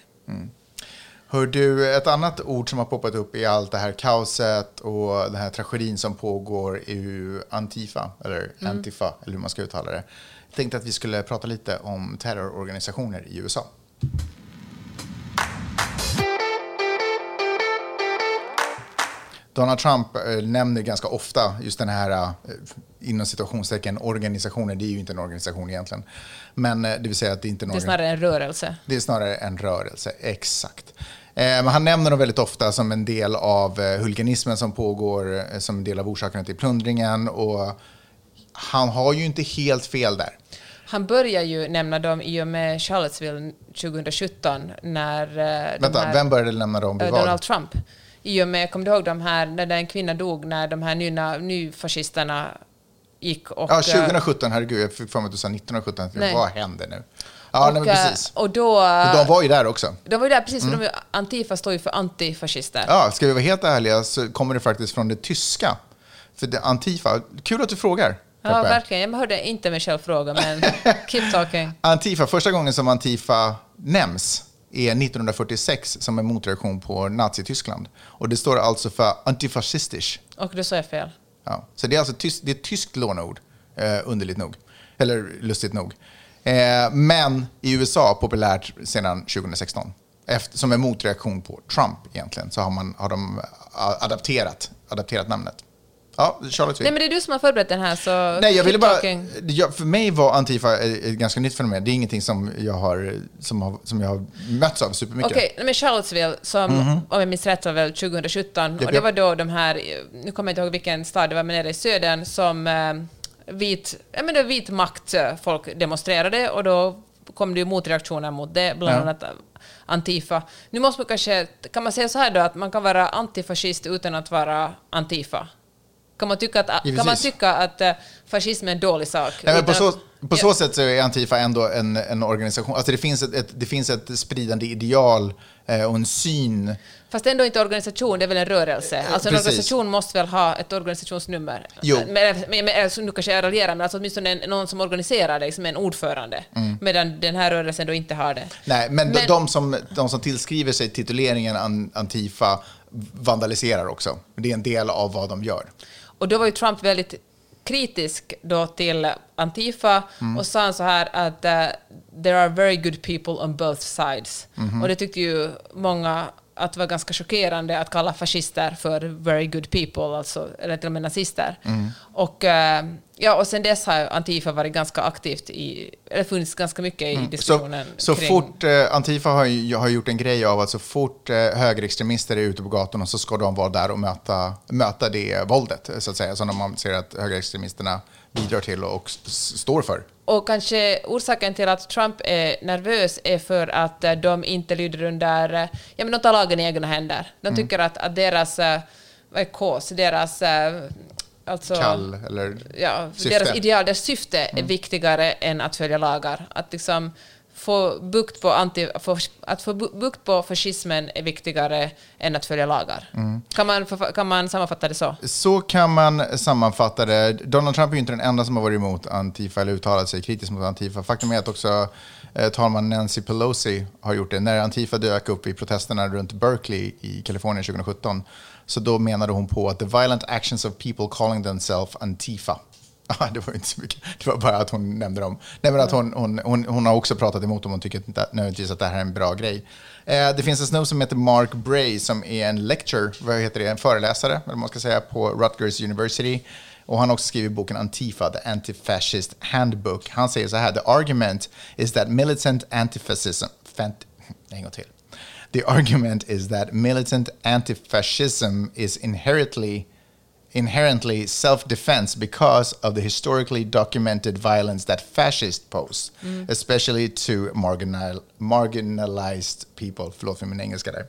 Speaker 3: Hör du, ett annat ord som har poppat upp i allt det här kaoset och den här tragedin som pågår är ju Antifa, eller
Speaker 4: Mm.
Speaker 3: Antifa, eller hur man ska uttala det. Jag tänkte att vi skulle prata lite om terrororganisationer i USA. Donald Trump eh, nämner ganska ofta just den här, eh, inom situationstecken, organisationer. Det är ju inte en organisation egentligen. Men eh, det vill säga att det inte är en
Speaker 4: Det är snarare en rörelse.
Speaker 3: Det är snarare en rörelse, exakt. Men han nämner dem väldigt ofta som en del av huliganismen som pågår, som en del av orsakerna till plundringen. Och han har ju inte helt fel där.
Speaker 4: Han börjar ju nämna dem i och med Charlottesville 2017 när...
Speaker 3: Vänta,
Speaker 4: här-
Speaker 3: vem började lämna dem?
Speaker 4: Donald Trump. I och med, kommer du ihåg de här, när en kvinna dog, när de här nya, nyfascisterna gick. Och,
Speaker 3: Ja,
Speaker 4: eh,
Speaker 3: 2017, herregud, jag fick för mig att du sa 1917.
Speaker 4: Nej.
Speaker 3: Vad händer nu? Ja, nej,
Speaker 4: och,
Speaker 3: men
Speaker 4: eh,
Speaker 3: precis.
Speaker 4: och då...
Speaker 3: De var ju där också.
Speaker 4: de var ju där precis, för de, Antifa står ju för antifascister.
Speaker 3: Ja, ska vi vara helt ärliga så kommer det faktiskt från det tyska. För det, Antifa, kul att du frågar.
Speaker 4: Ja, verkligen. Jag hörde inte själv fråga, men keep talking.
Speaker 3: Antifa, första gången som Antifa nämns är 1946 som en motreaktion på Nazityskland. Och det står alltså för antifascistisch.
Speaker 4: Och då sa jag fel.
Speaker 3: Ja. Så det är alltså tyst, det är ett tyskt lånord, eh, underligt nog. Eller lustigt nog. Eh, men i USA populärt sedan 2016. Efter, som en motreaktion på Trump egentligen så har, man, har de a- adapterat, adapterat namnet. Ja, Charlotte
Speaker 4: Nej, men det är du som har förberett den här, så
Speaker 3: Nej, jag ville bara... Jag, för mig var Antifa ett ett ganska nytt fenomen. Det är ingenting som jag har, som har, som jag har mötts av supermycket.
Speaker 4: Okej, okay, men Charlottesville, som om jag minns rätt var väl 2017,
Speaker 3: Japp,
Speaker 4: och det var då de här, nu kommer jag inte ihåg vilken stad det var, men nere i södern, som eh, vit, jag menar, vit makt eh, folk demonstrerade, och då kom det ju motreaktioner mot det, bland
Speaker 3: Ja.
Speaker 4: annat eh, Antifa. Nu måste man kanske, kan man säga så här då, att man kan vara antifascist utan att vara Antifa? Kan man tycka att, kan man tycka att eh, fascism är en dålig sak?
Speaker 3: Nej, men på så, på
Speaker 4: Ja.
Speaker 3: så sätt så är Antifa ändå en, en organisation. Alltså det, finns ett, ett, det finns ett spridande ideal eh, och en syn.
Speaker 4: Fast ändå inte organisation, det är väl en rörelse? Alltså en
Speaker 3: Precis.
Speaker 4: organisation måste väl ha ett organisationsnummer?
Speaker 3: Jo.
Speaker 4: Men, men, men, alltså, nu kanske jag raljerar, men alltså åtminstone en, någon som organiserar det, som en ordförande. Medan den här rörelsen då inte har det.
Speaker 3: Mm. Nej, men,
Speaker 4: Men-
Speaker 3: De, som, de som tillskriver sig tituleringen an, Antifa vandaliserar också. Det är en del av vad de gör.
Speaker 4: Och då var ju Trump väldigt kritisk då till Antifa
Speaker 3: Mm.
Speaker 4: och sa så här att uh, there are very good people on both sides.
Speaker 3: Mhm.
Speaker 4: Och det tyckte ju många att det var ganska chockerande att kalla fascister för very good people, alltså, eller till och med nazister.
Speaker 3: Mm.
Speaker 4: Och, eh, ja, och sen dess har Antifa varit ganska aktivt i, eller funnits ganska mycket i
Speaker 3: Mm. Så,
Speaker 4: diskussionen
Speaker 3: så
Speaker 4: kring...
Speaker 3: fort eh, Antifa har, har gjort en grej av att så fort eh, högerextremister är ute på gatorna så ska de vara där och möta, möta det våldet, så att säga, som man ser att högerextremisterna bidrar till och står för.
Speaker 4: Och kanske orsaken till att Trump är nervös är för att eh, de inte lyder under... eh, Ja, men de tar lagen i egna händer. De
Speaker 3: Mm.
Speaker 4: tycker att, att deras... eh, Vad är KOS? Deras... Alltså,
Speaker 3: Kall eller
Speaker 4: ja,
Speaker 3: syfte.
Speaker 4: deras ideal, deras syfte är
Speaker 3: Mm.
Speaker 4: viktigare än att följa lagar. Att liksom få bukt på, anti, få, att få bu- bukt på fascismen är viktigare än att följa lagar.
Speaker 3: Mm.
Speaker 4: Kan, man, kan man sammanfatta det så?
Speaker 3: Så kan man sammanfatta det. Donald Trump är ju inte den enda som har varit emot Antifa eller uttalat sig kritiskt mot Antifa. Faktum är att också eh, talman Nancy Pelosi har gjort det. När Antifa dök upp i protesterna runt Berkeley i Kalifornien 2017 så då menade hon på att the violent actions of people calling themselves Antifa Ah, det var inte så mycket. Det var bara att hon nämnde dem. Nej, men att hon, hon, hon, hon har också pratat emot dem och tycker inte nödvändigtvis att det här är en bra grej. Eh, det finns en snubbe som heter Mark Bray som är en lecture, vad heter det, en föreläsare, eller man ska säga, på Rutgers University. Och han har också skrivit boken Antifa, The Anti-Fascist Handbook. Han säger så här, the argument is that militant antifascism, fant, en gång till. The argument is that militant anti-fascism is inherently inherently self-defense because of the historically documented violence that fascists pose, especially to marginal, marginalized people. Förlåt för min engelska där.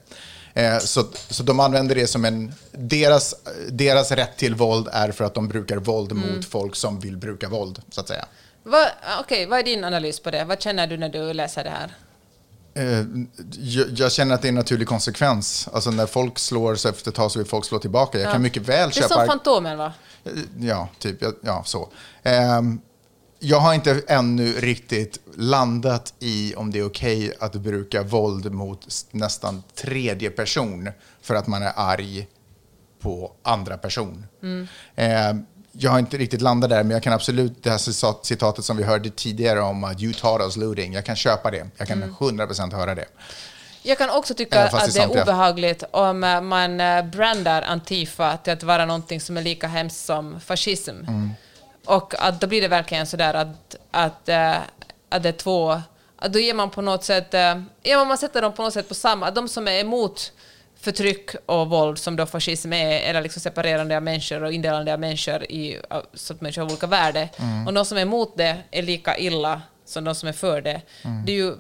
Speaker 3: Eh, så, så de använder det som en... Deras, deras rätt till våld är för att de brukar våld mot folk som vill bruka våld, så att säga.
Speaker 4: Okej, vad är din analys på det? Vad känner du när du läser det här?
Speaker 3: Eh, jag, känner att det är en naturlig konsekvens. Alltså när folk slår så efter ett tag så vill folk slå tillbaka. Jag kan mycket väl
Speaker 4: Det är
Speaker 3: köpa...
Speaker 4: som Fantomen, va?
Speaker 3: Ja, typ. Ja, så. Ehm, jag har inte ännu riktigt landat i om det är okej att bruka våld mot nästan tredje person för att man är arg på andra person. Ehm, jag har inte riktigt landat där, men jag kan absolut, det här cita- citatet som vi hörde tidigare om att you taught us looting, jag kan köpa det. Jag kan 100% höra det.
Speaker 4: Jag kan också tycka
Speaker 3: fast
Speaker 4: att
Speaker 3: det är
Speaker 4: obehagligt om eh, man eh, brandar Antifa till att vara någonting som är lika hemskt som fascism.
Speaker 3: Mm.
Speaker 4: Och att då blir det verkligen sådär att, att, eh, att det är två... Att då ger man på något sätt... Ja, man sätter dem på något sätt på samma... De som är emot förtryck och våld som då fascism är, eller liksom separerande av människor och indelande av människor i, så att människor har olika värde.
Speaker 3: Mm.
Speaker 4: Och de som är emot det är lika illa som de som är för det.
Speaker 3: Mm.
Speaker 4: Det är ju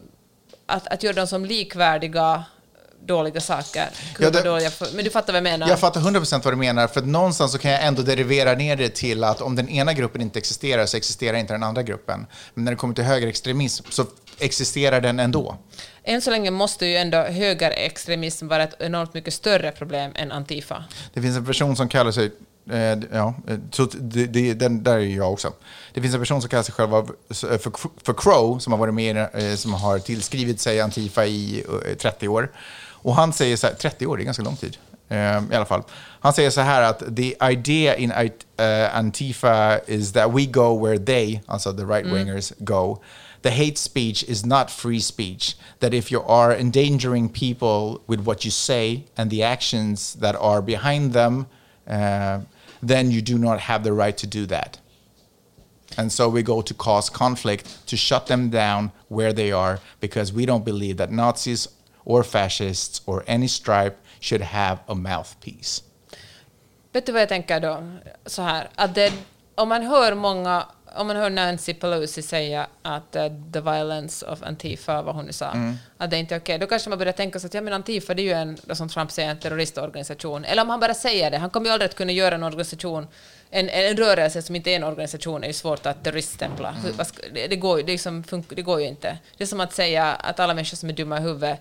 Speaker 4: att, att göra dem som likvärdiga dåliga saker.
Speaker 3: Ja, det-
Speaker 4: dåliga men du fattar vad jag menar?
Speaker 3: Jag fattar 100% vad du menar, för någonstans så kan jag ändå derivera ner det till att om den ena gruppen inte existerar så existerar inte den andra gruppen. Men när det kommer till högerextremism så existerar den ändå.
Speaker 4: Än så länge måste ju ändå högerextremism vara ett enormt mycket större problem än Antifa.
Speaker 3: Det finns en person som kallar sig, eh, ja, eh, så det, det, den där är jag också. Det finns en person som kallar sig själv för, för Crow, som har varit med, eh, som har tillskrivit sig Antifa i eh, 30 år. Och han säger så här, 30 år, det är ganska lång tid. eh, I alla fall. Han säger så här att the idea in Antifa is that we go where they, alltså the right-wingers, go. The hate speech is not free speech. That if you are endangering people with what you say and the actions that are behind them, uh, then you do not have the right to do that. And so we go to cause conflict, to shut them down where they are, because we don't believe that Nazis or fascists or any stripe should have a mouthpiece.
Speaker 4: Vet du vad jag tänker då? Så här, att det, om man hör många, om man hör Nancy Pelosi säga att eh, the violence of Antifa, vad hon nu sa,
Speaker 3: Mm.
Speaker 4: att det inte är okej, då kanske man börjar tänka sig att ja, men Antifa det är ju en, som Trump säger, en terroristorganisation. Eller om han bara säger det, han kommer ju aldrig att kunna göra en organisation, en, en rörelse som inte är en organisation är ju svårt att terroriststämpla.
Speaker 3: Mm.
Speaker 4: Det, det, går, det, liksom det går ju inte. Det är som att säga att alla människor som är dumma i huvudet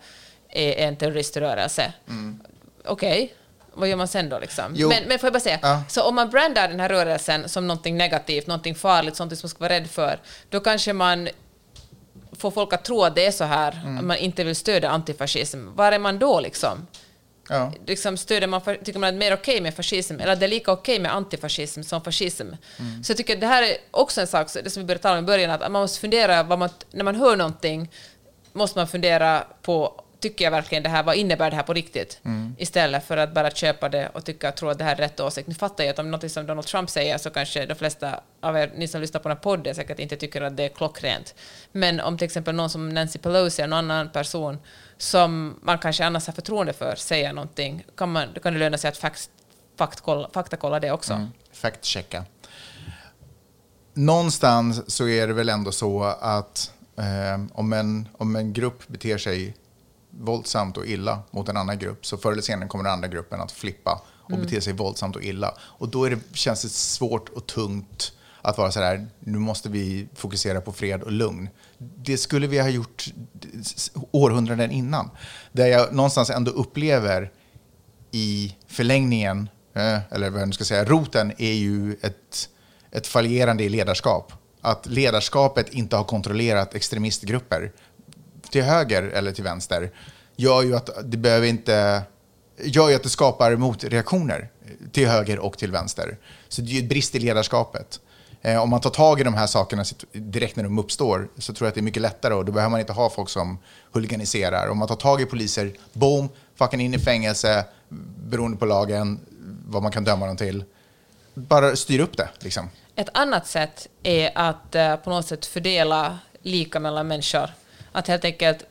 Speaker 4: är en terroriströrelse. Okej, vad gör man sen då? Liksom?
Speaker 3: Mm. Jo.
Speaker 4: Men, men får jag bara säga,
Speaker 3: Ja.
Speaker 4: så om man brandar den här rörelsen som någonting negativt, någonting farligt, sånt som man ska vara rädd för, då kanske man får folk att tro att det är så här,
Speaker 3: Mm.
Speaker 4: att man inte vill stödja antifascism. Var är man då liksom?
Speaker 3: Ja.
Speaker 4: liksom stöder man, tycker man att det är mer okej med fascism, eller att det är lika okej med antifascism som fascism. Så jag tycker att det här är också en sak, det som vi började tala om i början, att man måste fundera, vad man, när man hör någonting, måste man fundera på, tycker jag verkligen det här, vad innebär det här på riktigt? Istället för att bara köpa det och tycka, tro att det här är rätt åsikt. Nu fattar jag att om något som Donald Trump säger så kanske de flesta av er, ni som lyssnar på den här podden, säkert inte tycker att det är klockrent. Men om till exempel någon som Nancy Pelosi eller någon annan person som man kanske annars har förtroende för säger någonting, kan, man, då kan det löna sig att fact, faktkolla, faktakolla det också.
Speaker 3: Mm. Fact-checka. Någonstans så är det väl ändå så att eh, om, en, om en grupp beter sig våldsamt och illa mot en annan grupp så förr eller senare kommer den andra gruppen att flippa och bete sig våldsamt och illa. Och då är det, känns det svårt och tungt att vara så här, nu måste vi fokusera på fred och lugn. Det skulle vi ha gjort århundraden innan. Där jag någonstans ändå upplever i förlängningen, eh, eller vad jag nu ska säga, roten är ju ett, ett fallerande i ledarskap. Att ledarskapet inte har kontrollerat extremistgrupper till höger eller till vänster gör ju att det behöver inte gör ju att det skapar motreaktioner till höger och till vänster. Så det är ju ett brist i ledarskapet. Eh, om man tar tag i de här sakerna direkt när de uppstår så tror jag att det är mycket lättare och då behöver man inte ha folk som huliganiserar. Om man tar tag i poliser, boom, fucking in i fängelse, beroende på lagen, vad man kan döma dem till. Bara styr upp det liksom.
Speaker 4: Ett annat sätt är att eh, på något sätt fördela lika mellan människor. Att helt enkelt,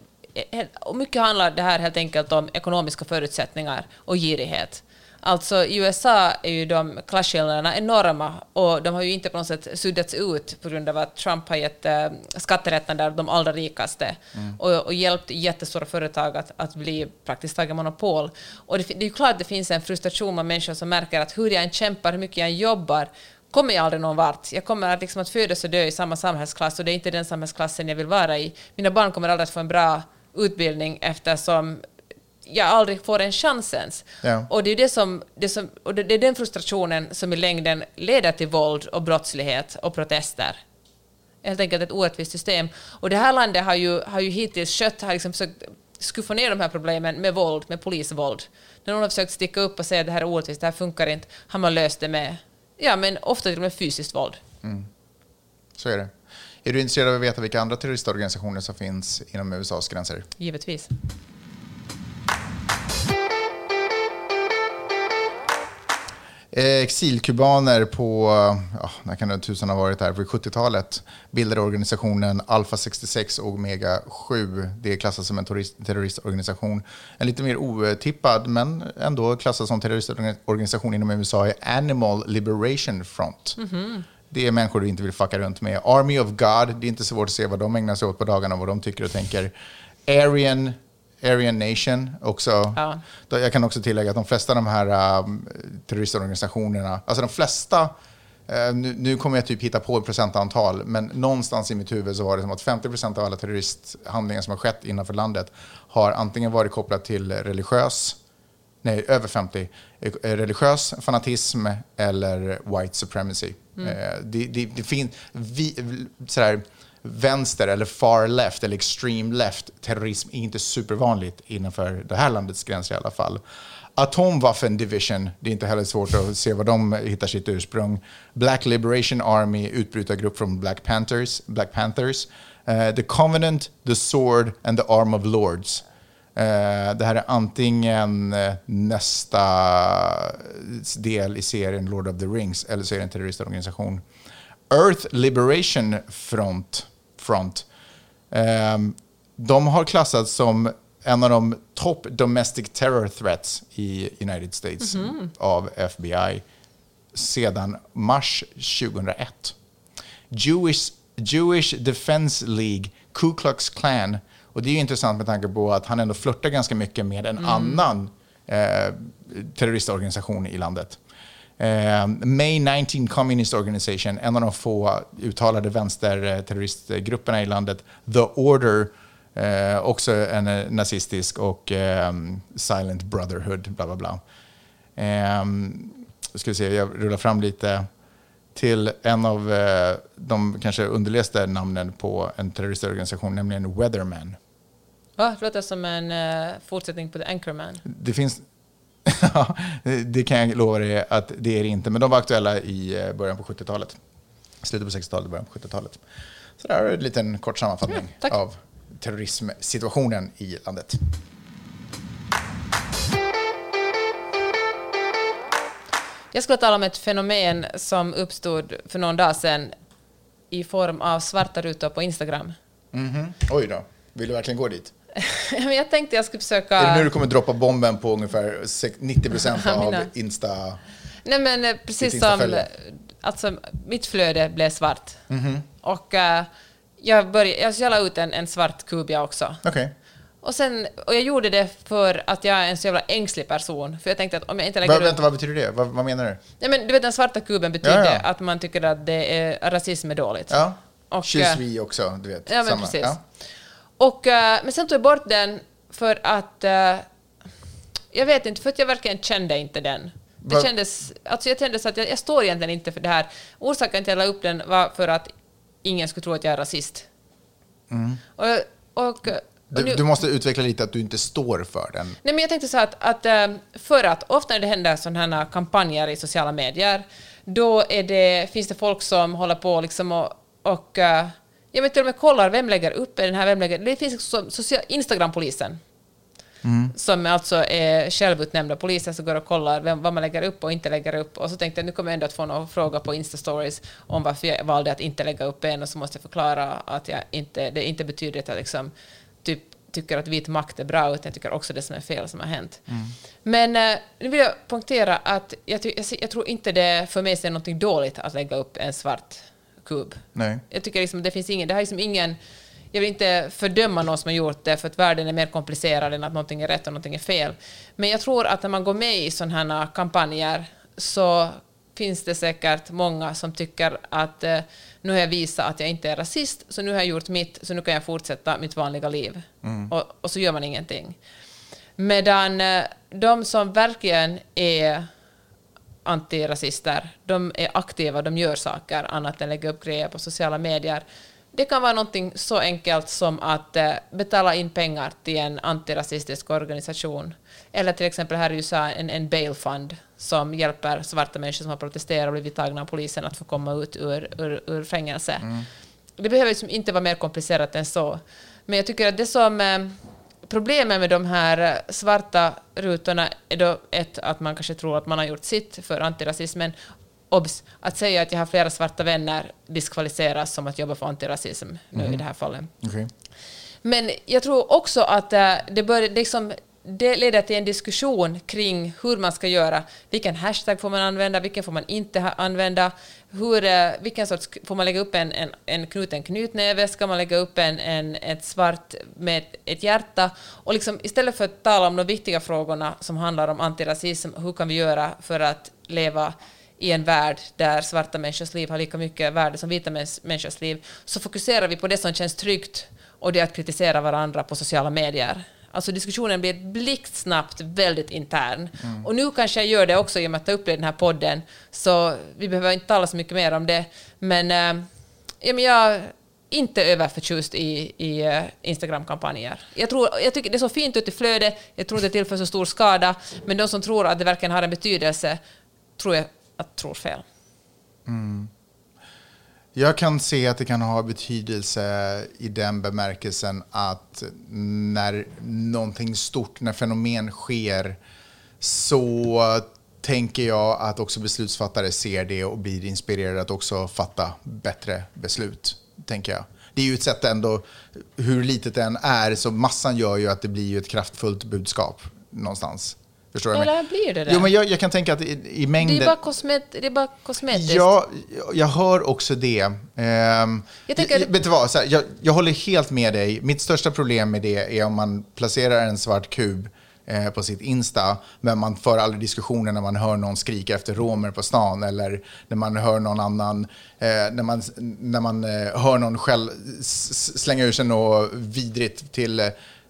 Speaker 4: och mycket handlar det här helt enkelt om ekonomiska förutsättningar och girighet. Alltså i USA är ju de klasskillnaderna enorma och de har ju inte på något sätt suddats ut på grund av att Trump har gett eh, skattelättnader de allra rikaste och, och hjälpt jättestora företag att, att bli praktiskt taget monopol. Och det, det är ju klart att det finns en frustration med människor som märker att hur jag än kämpar, hur mycket jag än jobbar, kommer jag aldrig någon vart. Jag kommer liksom att födas och dö i samma samhällsklass och det är inte den samhällsklassen jag vill vara i. Mina barn kommer aldrig att få en bra utbildning eftersom jag aldrig får en chans ens.
Speaker 3: Ja.
Speaker 4: Och det är, det, som, det, som, och det, det är den frustrationen som i längden leder till våld och brottslighet och protester. Helt enkelt ett orättvist system. Och det här landet har ju, har ju hittills skött, har liksom försökt skuffa ner de här problemen med våld, med polisvåld. När någon har försökt sticka upp och säga att det här är orättvist, det här funkar inte, har man löst det med, ja men ofta till och med fysiskt våld.
Speaker 3: Så är det. Är du intresserad av att veta vilka andra terroristorganisationer som finns inom USAs gränser?
Speaker 4: Givetvis.
Speaker 3: Eh, exilkubaner på, ja, när kan det tusan ha varit här, på 70-talet bildade organisationen Alpha 66 och Omega 7. Det klassas som en terroristorganisation. En lite mer otippad, men ändå klassad som terroristorganisation inom USA är Animal Liberation Front. Det är människor du inte vill fucka runt med. Army of God, det är inte så svårt att se vad de ägnar sig åt på dagarna och vad de tycker och tänker. Aryan Aryan Nation också.
Speaker 4: Ja.
Speaker 3: Jag kan också tillägga att de flesta av de här um, terroristorganisationerna, alltså de flesta, eh, nu, nu kommer jag typ hitta på ett procentantal, men någonstans i mitt huvud så var det som att 50% av alla terroristhandlingar som har skett innanför landet har antingen varit kopplat till religiös, nej över 50, eh, religiös fanatism eller white supremacy. Eh, Det, det, det finns, vi, sådär, vänster eller far left eller extreme left terrorism är inte supervanligt innanför det här landets gränser i alla fall. Atomwaffen Division, det är inte heller svårt att se var de hittar sitt ursprung. Black Liberation Army, utbrytargrupp från Black Panthers. Black Panthers. Uh, the Covenant, The Sword and the Arm of Lords. Uh, det här är antingen eh, nästa del i serien Lord of the Rings eller så är det en terroristorganisation. Earth Liberation Front, Front. Ehm, de har klassats som en av de top domestic terror threats i United States av FBI sedan mars 2001. Jewish, Jewish Defense League, Ku Klux Klan. Och det är intressant med tanke på att han ändå flörtar ganska mycket med en annan eh, terroristorganisation i landet. Eh, May 19 Communist Organization, en av de få uttalade vänsterterroristgrupperna i landet. The Order, eh, också en eh, nazistisk och eh, Silent Brotherhood, bla bla bla. Eh, ska vi se, jag rullar fram lite till en av eh, de kanske underligaste namnen på en terroristorganisation, nämligen Weatherman.
Speaker 4: Va? Det låter som en eh, fortsättning på The Anchorman.
Speaker 3: Det finns... Ja, det kan jag lova dig att det är det inte, men de var aktuella i eh, början på 70-talet. Slutet på 60-talet, början på 70-talet. Så där har du en liten kort sammanfattning
Speaker 4: Mm,
Speaker 3: av terrorismsituationen i landet.
Speaker 4: Jag skulle tala om ett fenomen som uppstod för någon dag sedan i form av svarta rutor på Instagram.
Speaker 3: Mhm. Oj då, vill du verkligen gå dit?
Speaker 4: Jag tänkte jag skulle försöka...
Speaker 3: Är det nu du kommer droppa bomben på ungefär sex- 90 procent av Insta...
Speaker 4: Nej men eh, precis som... Alltså, mitt flöde blev svart.
Speaker 3: Mhm.
Speaker 4: Och eh, jag, började, jag, jag la ut en, en svart kub jag också.
Speaker 3: Okej.
Speaker 4: Och, sen, och jag gjorde det för att jag är en så jävla ängslig person. För jag tänkte att om jag inte lägger
Speaker 3: Va, vänta, vad betyder det? Vad, vad menar du?
Speaker 4: Nej, men du vet den svarta kuben betyder
Speaker 3: Ja, ja.
Speaker 4: att man tycker att det är, rasism är dåligt.
Speaker 3: Ja,
Speaker 4: Och,
Speaker 3: kyss
Speaker 4: eh,
Speaker 3: vi också, du vet.
Speaker 4: Ja, men
Speaker 3: samma.
Speaker 4: precis.
Speaker 3: Ja.
Speaker 4: Och, eh, men sen tog jag bort den för att... eh, jag vet inte, för att jag verkligen kände inte den. Det kändes, alltså jag kände så att jag, jag står egentligen inte för det här. Orsaken till att jag la upp den var för att ingen skulle tro att jag är rasist. Och, och, och
Speaker 3: Mm. Du,
Speaker 4: nu-
Speaker 3: du måste utveckla lite att du inte står för den.
Speaker 4: Nej, men jag tänkte så här att, att eh, för att ofta när det händer sådana här kampanjer i sociala medier, då det, finns det folk som håller på liksom och, och jag vet till och med kollar vem lägger upp den här, vem lägger, det finns social, Instagram-polisen. Som alltså är självutnämnda poliser som går och kollar vem, vad man lägger upp och inte lägger upp. Och så tänkte jag nu kommer jag ändå att få någon fråga på Insta-stories om varför jag valde att inte lägga upp en och så måste jag förklara att jag inte, det inte betyder att jag liksom typ tycker att vit makt är bra, utan jag tycker också det som är fel som har hänt. Men eh, nu vill jag punktera att jag, jag, jag tror inte det för mig är något dåligt att lägga upp en svart kub.
Speaker 3: Nej.
Speaker 4: Jag tycker liksom det finns ingen, det har liksom ingen, jag vill inte fördöma någon som har gjort det, för att världen är mer komplicerad än att någonting är rätt och någonting är fel. Men jag tror att när man går med i sådana här kampanjer så finns det säkert många som tycker att eh, nu har jag visat att jag inte är rasist, så nu har jag gjort mitt, så nu kan jag fortsätta mitt vanliga liv. Och, och så gör man ingenting. Medan eh, de som verkligen är antirasister, de är aktiva, de gör saker annat än lägga upp grejer på sociala medier. Det kan vara någonting så enkelt som att eh, betala in pengar till en antirasistisk organisation. Eller till exempel här i USA en, en bail fund som hjälper svarta människor som har protesterat och blivit tagna av polisen att få komma ut ur, ur, ur fängelse. Det behöver liksom inte vara mer komplicerat än så. Men jag tycker att det som eh, Problemet med de här eh, svarta rutorna är då ett, att man kanske tror att man har gjort sitt för antirasismen. Obs! Att säga att jag har flera svarta vänner diskvalificeras som att jobba för antirasism nu i det här fallet.
Speaker 3: Okej.
Speaker 4: Men jag tror också att eh, det, bör, liksom, det leder till en diskussion kring hur man ska göra. Vilken hashtag får man använda, vilken får man inte använda? Hur, eh, vilken sorts, får man lägga upp en, en, en knuten knytnäve? Ska man lägga upp en, en, ett svart med ett, ett hjärta? Och liksom, istället för att tala om de viktiga frågorna som handlar om antirasism, hur kan vi göra för att leva i en värld där svarta människors liv har lika mycket värde som vita människors liv, så fokuserar vi på det som känns tryggt och det är att kritisera varandra på sociala medier. Alltså diskussionen blir blixtsnabbt väldigt intern. Och nu kanske jag gör det också genom att ta upp det i den här podden, så vi behöver inte tala så mycket mer om det. Men, eh, ja, men jag inte överförtjust i, i eh, Instagram-kampanjer. Jag, tror, jag tycker det är så fint ut i flödet, jag tror inte det tillför så stor skada, men de som tror att det verkligen har en betydelse, tror jag att tror fel.
Speaker 3: Jag kan se att det kan ha betydelse i den bemärkelsen att när någonting stort, när fenomen sker, så tänker jag att också beslutsfattare ser det och blir inspirerade att också fatta bättre beslut, tänker jag. Det är ju ett sätt ändå, hur litet det än är, så massan gör ju att det blir ett kraftfullt budskap någonstans. Förstår du?
Speaker 4: Eller blir det det?
Speaker 3: Jo, men jag, jag kan tänka att i, i
Speaker 4: Det
Speaker 3: mängden...
Speaker 4: är bara, kosmet, det är bara kosmetiskt.
Speaker 3: Ja, jag hör också det. Ehm,
Speaker 4: Jag tänker-
Speaker 3: jag, vet du vad, här, jag, jag håller helt med dig. Mitt största problem med det är om man placerar en svart kub eh, på sitt Insta, men man för aldrig diskussioner när man hör någon skrika efter romer på stan eller när man hör någon annan, eh, när man, när man eh, hör någon själv slänga ur sig något vidrigt till eh,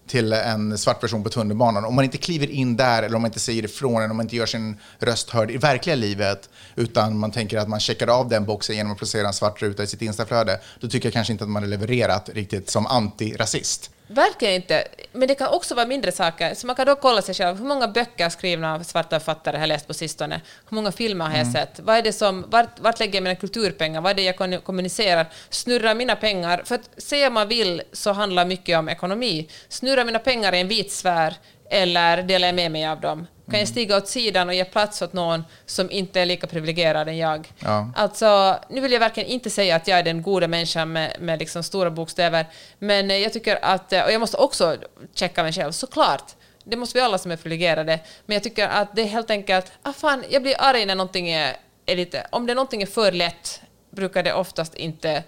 Speaker 3: till en svart person på tunnelbanan. Om man inte kliver in där eller om man inte säger ifrån eller om man inte gör sin röst hörd i verkliga livet utan man tänker att man checkar av den boxen genom att placera en svart ruta i sitt instaflöde, då tycker jag kanske inte att man har levererat riktigt som antirasist.
Speaker 4: Verkligen inte. Men det kan också vara mindre saker. Så man kan då kolla sig själv. Hur många böcker skrivna av svarta författare har jag läst på sistone? Hur många filmer har jag sett? Vad är det som, vart, vart lägger jag mina kulturpengar? Vad är det jag kommunicerar? Snurrar mina pengar? För att säga man vill så handlar mycket om ekonomi. Snurrar mina pengar i en vit sfär eller delar jag med mig av dem? Kan jag stiga åt sidan och ge plats åt någon som inte är lika privilegierad än jag?
Speaker 3: Ja.
Speaker 4: Alltså, nu vill jag verkligen inte säga att jag är den goda människan med, med liksom stora bokstäver, men eh, jag tycker att, eh, och jag måste också checka mig själv, såklart. Det måste vi alla som är privilegierade, men jag tycker att det är helt enkelt, ah fan, jag blir arg när någonting är, är lite, om det någonting är för lätt, brukar det oftast inte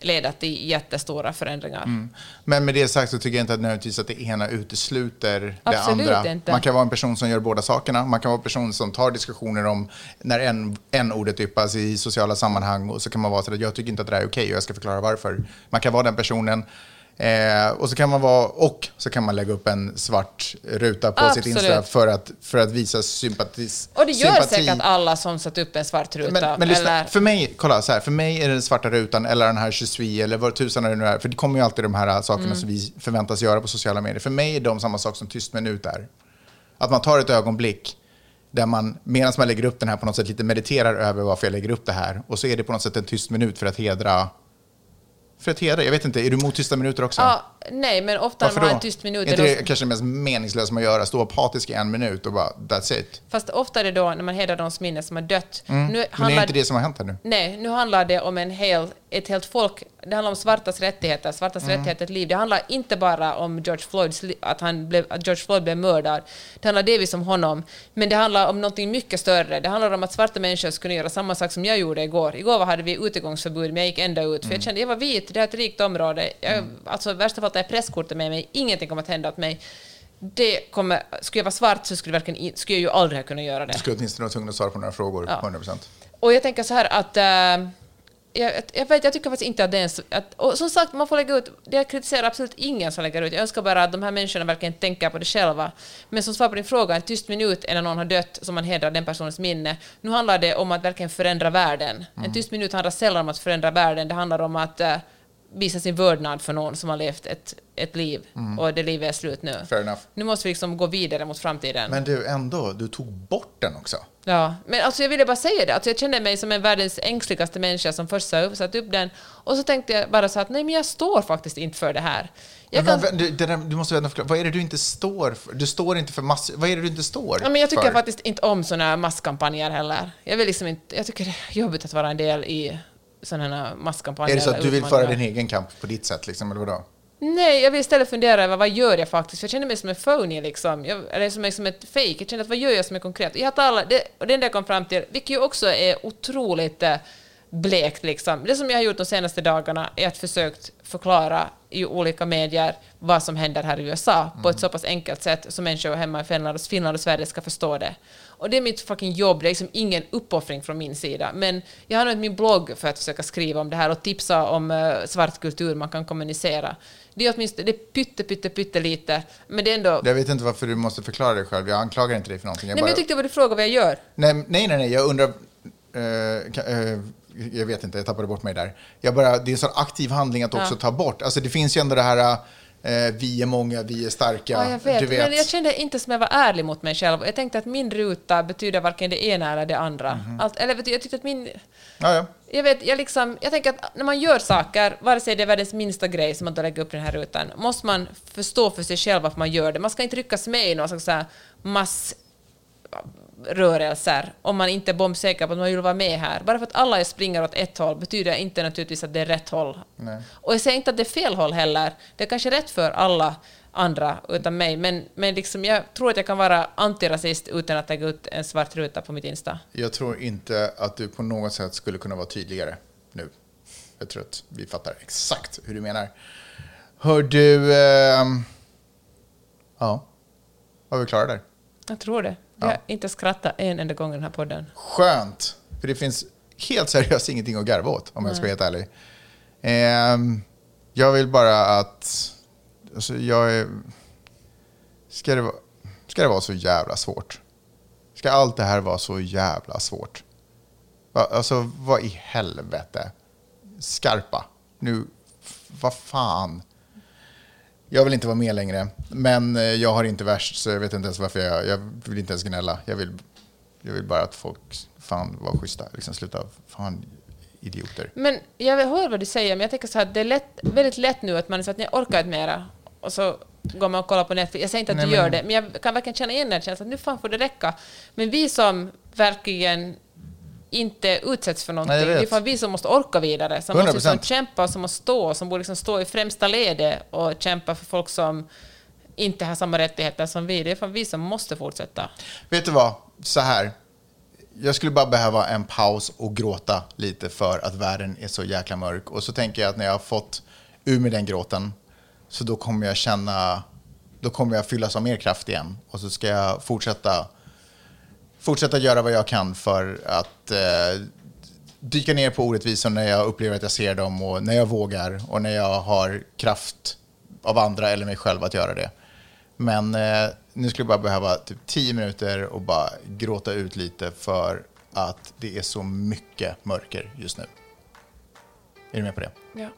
Speaker 4: leda till jättestora förändringar.
Speaker 3: Men med det sagt så tycker jag inte att nödvändigtvis att det ena utesluter
Speaker 4: Absolut
Speaker 3: det andra.
Speaker 4: inte.
Speaker 3: Man kan vara en person som gör båda sakerna. Man kan vara en person som tar diskussioner om när en, en ordet yppas i sociala sammanhang och så kan man vara så att jag tycker inte att det här är okej och jag ska förklara varför. Man kan vara den personen. Eh, och så kan man vara, och så kan man lägga upp en svart ruta på sitt
Speaker 4: Absolut.
Speaker 3: Insta för att, för att visa sympatis,
Speaker 4: Och det gör
Speaker 3: sympati.
Speaker 4: säkert alla som satt upp en svart ruta.
Speaker 3: Men, men lyssna,
Speaker 4: eller,
Speaker 3: för mig, kolla så här, för mig är det den svarta rutan eller den här 23 eller vad tusan är det nu är. För det kommer ju alltid de här äh, sakerna
Speaker 4: Mm.
Speaker 3: som vi förväntas göra på sociala medier. För mig är de samma sak som tyst minut är. Att man tar ett ögonblick där man, medan man lägger upp den här på något sätt lite mediterar över varför jag lägger upp det här. Och så är det på något sätt en tyst minut för att hedra, för att hedra, jag vet inte, är du emot tysta minuter också?
Speaker 4: ja, nej, men ofta när
Speaker 3: Varför
Speaker 4: man har en tyst minut...
Speaker 3: är inte
Speaker 4: är
Speaker 3: det
Speaker 4: då-
Speaker 3: kanske det mest meningslösa man gör? Stå apatisk i en minut och bara, that's it.
Speaker 4: Fast ofta är det då när man hedrar de minne som har dött. Nu
Speaker 3: Men det är
Speaker 4: handlar,
Speaker 3: inte det som har hänt här nu.
Speaker 4: Nej, nu handlar det om en hel, ett helt folk. Det handlar om svartas rättigheter, svartas
Speaker 3: Mm.
Speaker 4: rättigheter till liv. Det handlar inte bara om George Floyds, att, han blev, att George Floyd blev mördad. Det handlar delvis om honom. Men det handlar om något mycket större. Det handlar om att svarta människor skulle göra samma sak som jag gjorde igår. Igår hade vi utegångsförbud, men jag gick ända ut.
Speaker 3: Mm.
Speaker 4: För jag kände, jag var vit, det är ett rikt område. Jag, Alltså, i värsta fall tar jag presskortet med mig. Ingenting kommer att hända åt mig. Det kommer, skulle jag vara svart så skulle, verkligen, skulle jag ju aldrig ha kunnat göra det.
Speaker 3: Du skulle åtminstone vara tvungen att svara på några frågor,
Speaker 4: Ja.
Speaker 3: 100%.
Speaker 4: Och jag tänker så här att... eh, jag, jag, vet, jag tycker faktiskt inte att det är en... s- Att, och som sagt, man får lägga ut... Jag kritiserar absolut ingen som lägger ut. Jag önskar bara att de här människorna verkligen tänker på det själva. Men som svar på din fråga, en tyst minut är när någon har dött som man hedrar den personens minne. Nu handlar det om att verkligen förändra världen. En tyst minut handlar sällan om att förändra världen. Det handlar om att eh, visa sin vördnad för någon som har levt ett, ett liv och det livet är slut nu.
Speaker 3: Fair enough.
Speaker 4: Nu måste vi liksom gå vidare mot framtiden.
Speaker 3: Men du, ändå, du tog bort den också.
Speaker 4: Ja, men alltså jag ville bara säga det. Alltså jag kände mig som en världens ängsligaste människa som först upp, satt upp den och så tänkte jag bara så att nej men jag står faktiskt inte för det här. Jag
Speaker 3: Men,
Speaker 4: kan,
Speaker 3: du, där, du måste förklara. Vad är det du inte står för? Du står inte för massor. Vad är det du inte står
Speaker 4: ja, men jag tycker
Speaker 3: för?
Speaker 4: faktiskt inte om såna masskampanjer heller. Jag vill liksom inte, jag tycker det är jobbigt att vara en del i sådana här masskampanjer.
Speaker 3: Är det så att du vill föra din egen kamp på ditt sätt, liksom, eller vadå?
Speaker 4: Nej, jag vill istället fundera över vad gör jag faktiskt? För jag känner mig som en phony liksom. Jag, eller som, som ett fake. Jag känner att vad gör jag som är konkret? Jag talar, det, och det enda jag kom fram till, vilket ju också är otroligt eh, blekt liksom. Det som jag har gjort de senaste dagarna är att försökt förklara i olika medier vad som händer här i USA på ett så pass enkelt sätt så människor hemma i Finland och, Finland och Sverige ska förstå det. Och det är mitt fucking jobb, det är liksom ingen uppoffring från min sida. Men jag har använt min blogg för att försöka skriva om det här och tipsa om uh, svart kultur man kan kommunicera. Det är åtminstone det är pytte, pytte, pytte lite, men det är ändå...
Speaker 3: Jag vet inte varför du måste förklara dig själv. Jag anklagar inte dig för någonting. Jag
Speaker 4: Nej, men
Speaker 3: bara-
Speaker 4: jag tyckte det var du frågade vad jag gör.
Speaker 3: nej, nej, nej, nej, jag undrar... ka- eh, jag vet inte, jag tappade bort mig där. Jag bara, det är en sån aktiv handling att också ta bort. Alltså det finns ju ändå det här, eh, vi är många, vi är starka.
Speaker 4: Ja, jag vet.
Speaker 3: Du vet.
Speaker 4: Men jag kände inte som jag var ärlig mot mig själv. Jag tänkte att min ruta betyder varken det ena eller det andra.
Speaker 3: Mhm.
Speaker 4: Allt, eller vet du, jag tyckte att min...
Speaker 3: ja, ja.
Speaker 4: Jag, vet, jag, liksom, jag tänker att när man gör saker, vare sig det är världens minsta grej som man då lägger upp den här rutan, måste man förstå för sig själv varför man gör det. Man ska inte ryckas med i någon slags så här massrörelser om man inte är bombsäker på att man vill vara med här. Bara för att alla springer åt ett håll betyder inte naturligtvis att det är rätt håll.
Speaker 3: Nej.
Speaker 4: Och jag säger inte att det är fel håll heller. Det är kanske rätt för alla andra utan mig, men, men liksom jag tror att jag kan vara antirasist utan att lägga ut en svart ruta på mitt Insta.
Speaker 3: Jag tror inte att du på något sätt skulle kunna vara tydligare nu. Jag tror att vi fattar exakt hur du menar. Hör du... ehm, ja, var vi klara där?
Speaker 4: Jag tror det. Jag har inte skrattat en enda gång i den här podden.
Speaker 3: Skönt, för det finns helt seriöst ingenting att garva åt om jag ska vara helt ärlig. Ehm, jag vill bara att... Alltså jag är... Ska det, ska det vara så jävla svårt? Ska allt det här vara så jävla svårt? Va, alltså, vad i helvete? Skarpa. Nu, vad fan? Jag vill inte vara med längre, men eh, jag har inte värst, så jag vet inte ens varför jag... Jag vill inte ens gnälla. Jag vill, jag vill bara att folk fan var schyssta. Liksom sluta, fan, idioter.
Speaker 4: Men jag hör vad du säger, men jag tänker så här, det är lätt, väldigt lätt nu att man så att jag orkar inte mera. Och så går man och kollar på Netflix. Jag säger inte att
Speaker 3: Nej,
Speaker 4: du
Speaker 3: men-
Speaker 4: gör det, men jag kan verkligen känna igen den känslan att nu fan får det räcka. Men vi som verkligen inte utsätts för någonting,
Speaker 3: Nej,
Speaker 4: det är fan vi som måste orka vidare, som måste
Speaker 3: 100%.
Speaker 4: liksom kämpa, som måste stå, som borde liksom stå i främsta ledet och kämpa för folk som inte har samma rättigheter som vi. Det är fan vi som måste fortsätta.
Speaker 3: Vet du vad? Så här. Jag skulle bara behöva en paus och gråta lite för att världen är så jäkla mörk. Och så tänker jag att när jag har fått ur med den gråten så då kommer jag känna, då kommer jag fyllas av mer kraft igen. Och så ska jag fortsätta, fortsätta göra vad jag kan för att eh, dyka ner på orättvisor när jag upplever att jag ser dem och när jag vågar och när jag har kraft av andra eller mig själv att göra det. Men eh, nu skulle jag bara behöva typ tio minuter och bara gråta ut lite för att det är så mycket mörker just nu. Är du med på det?
Speaker 4: Ja.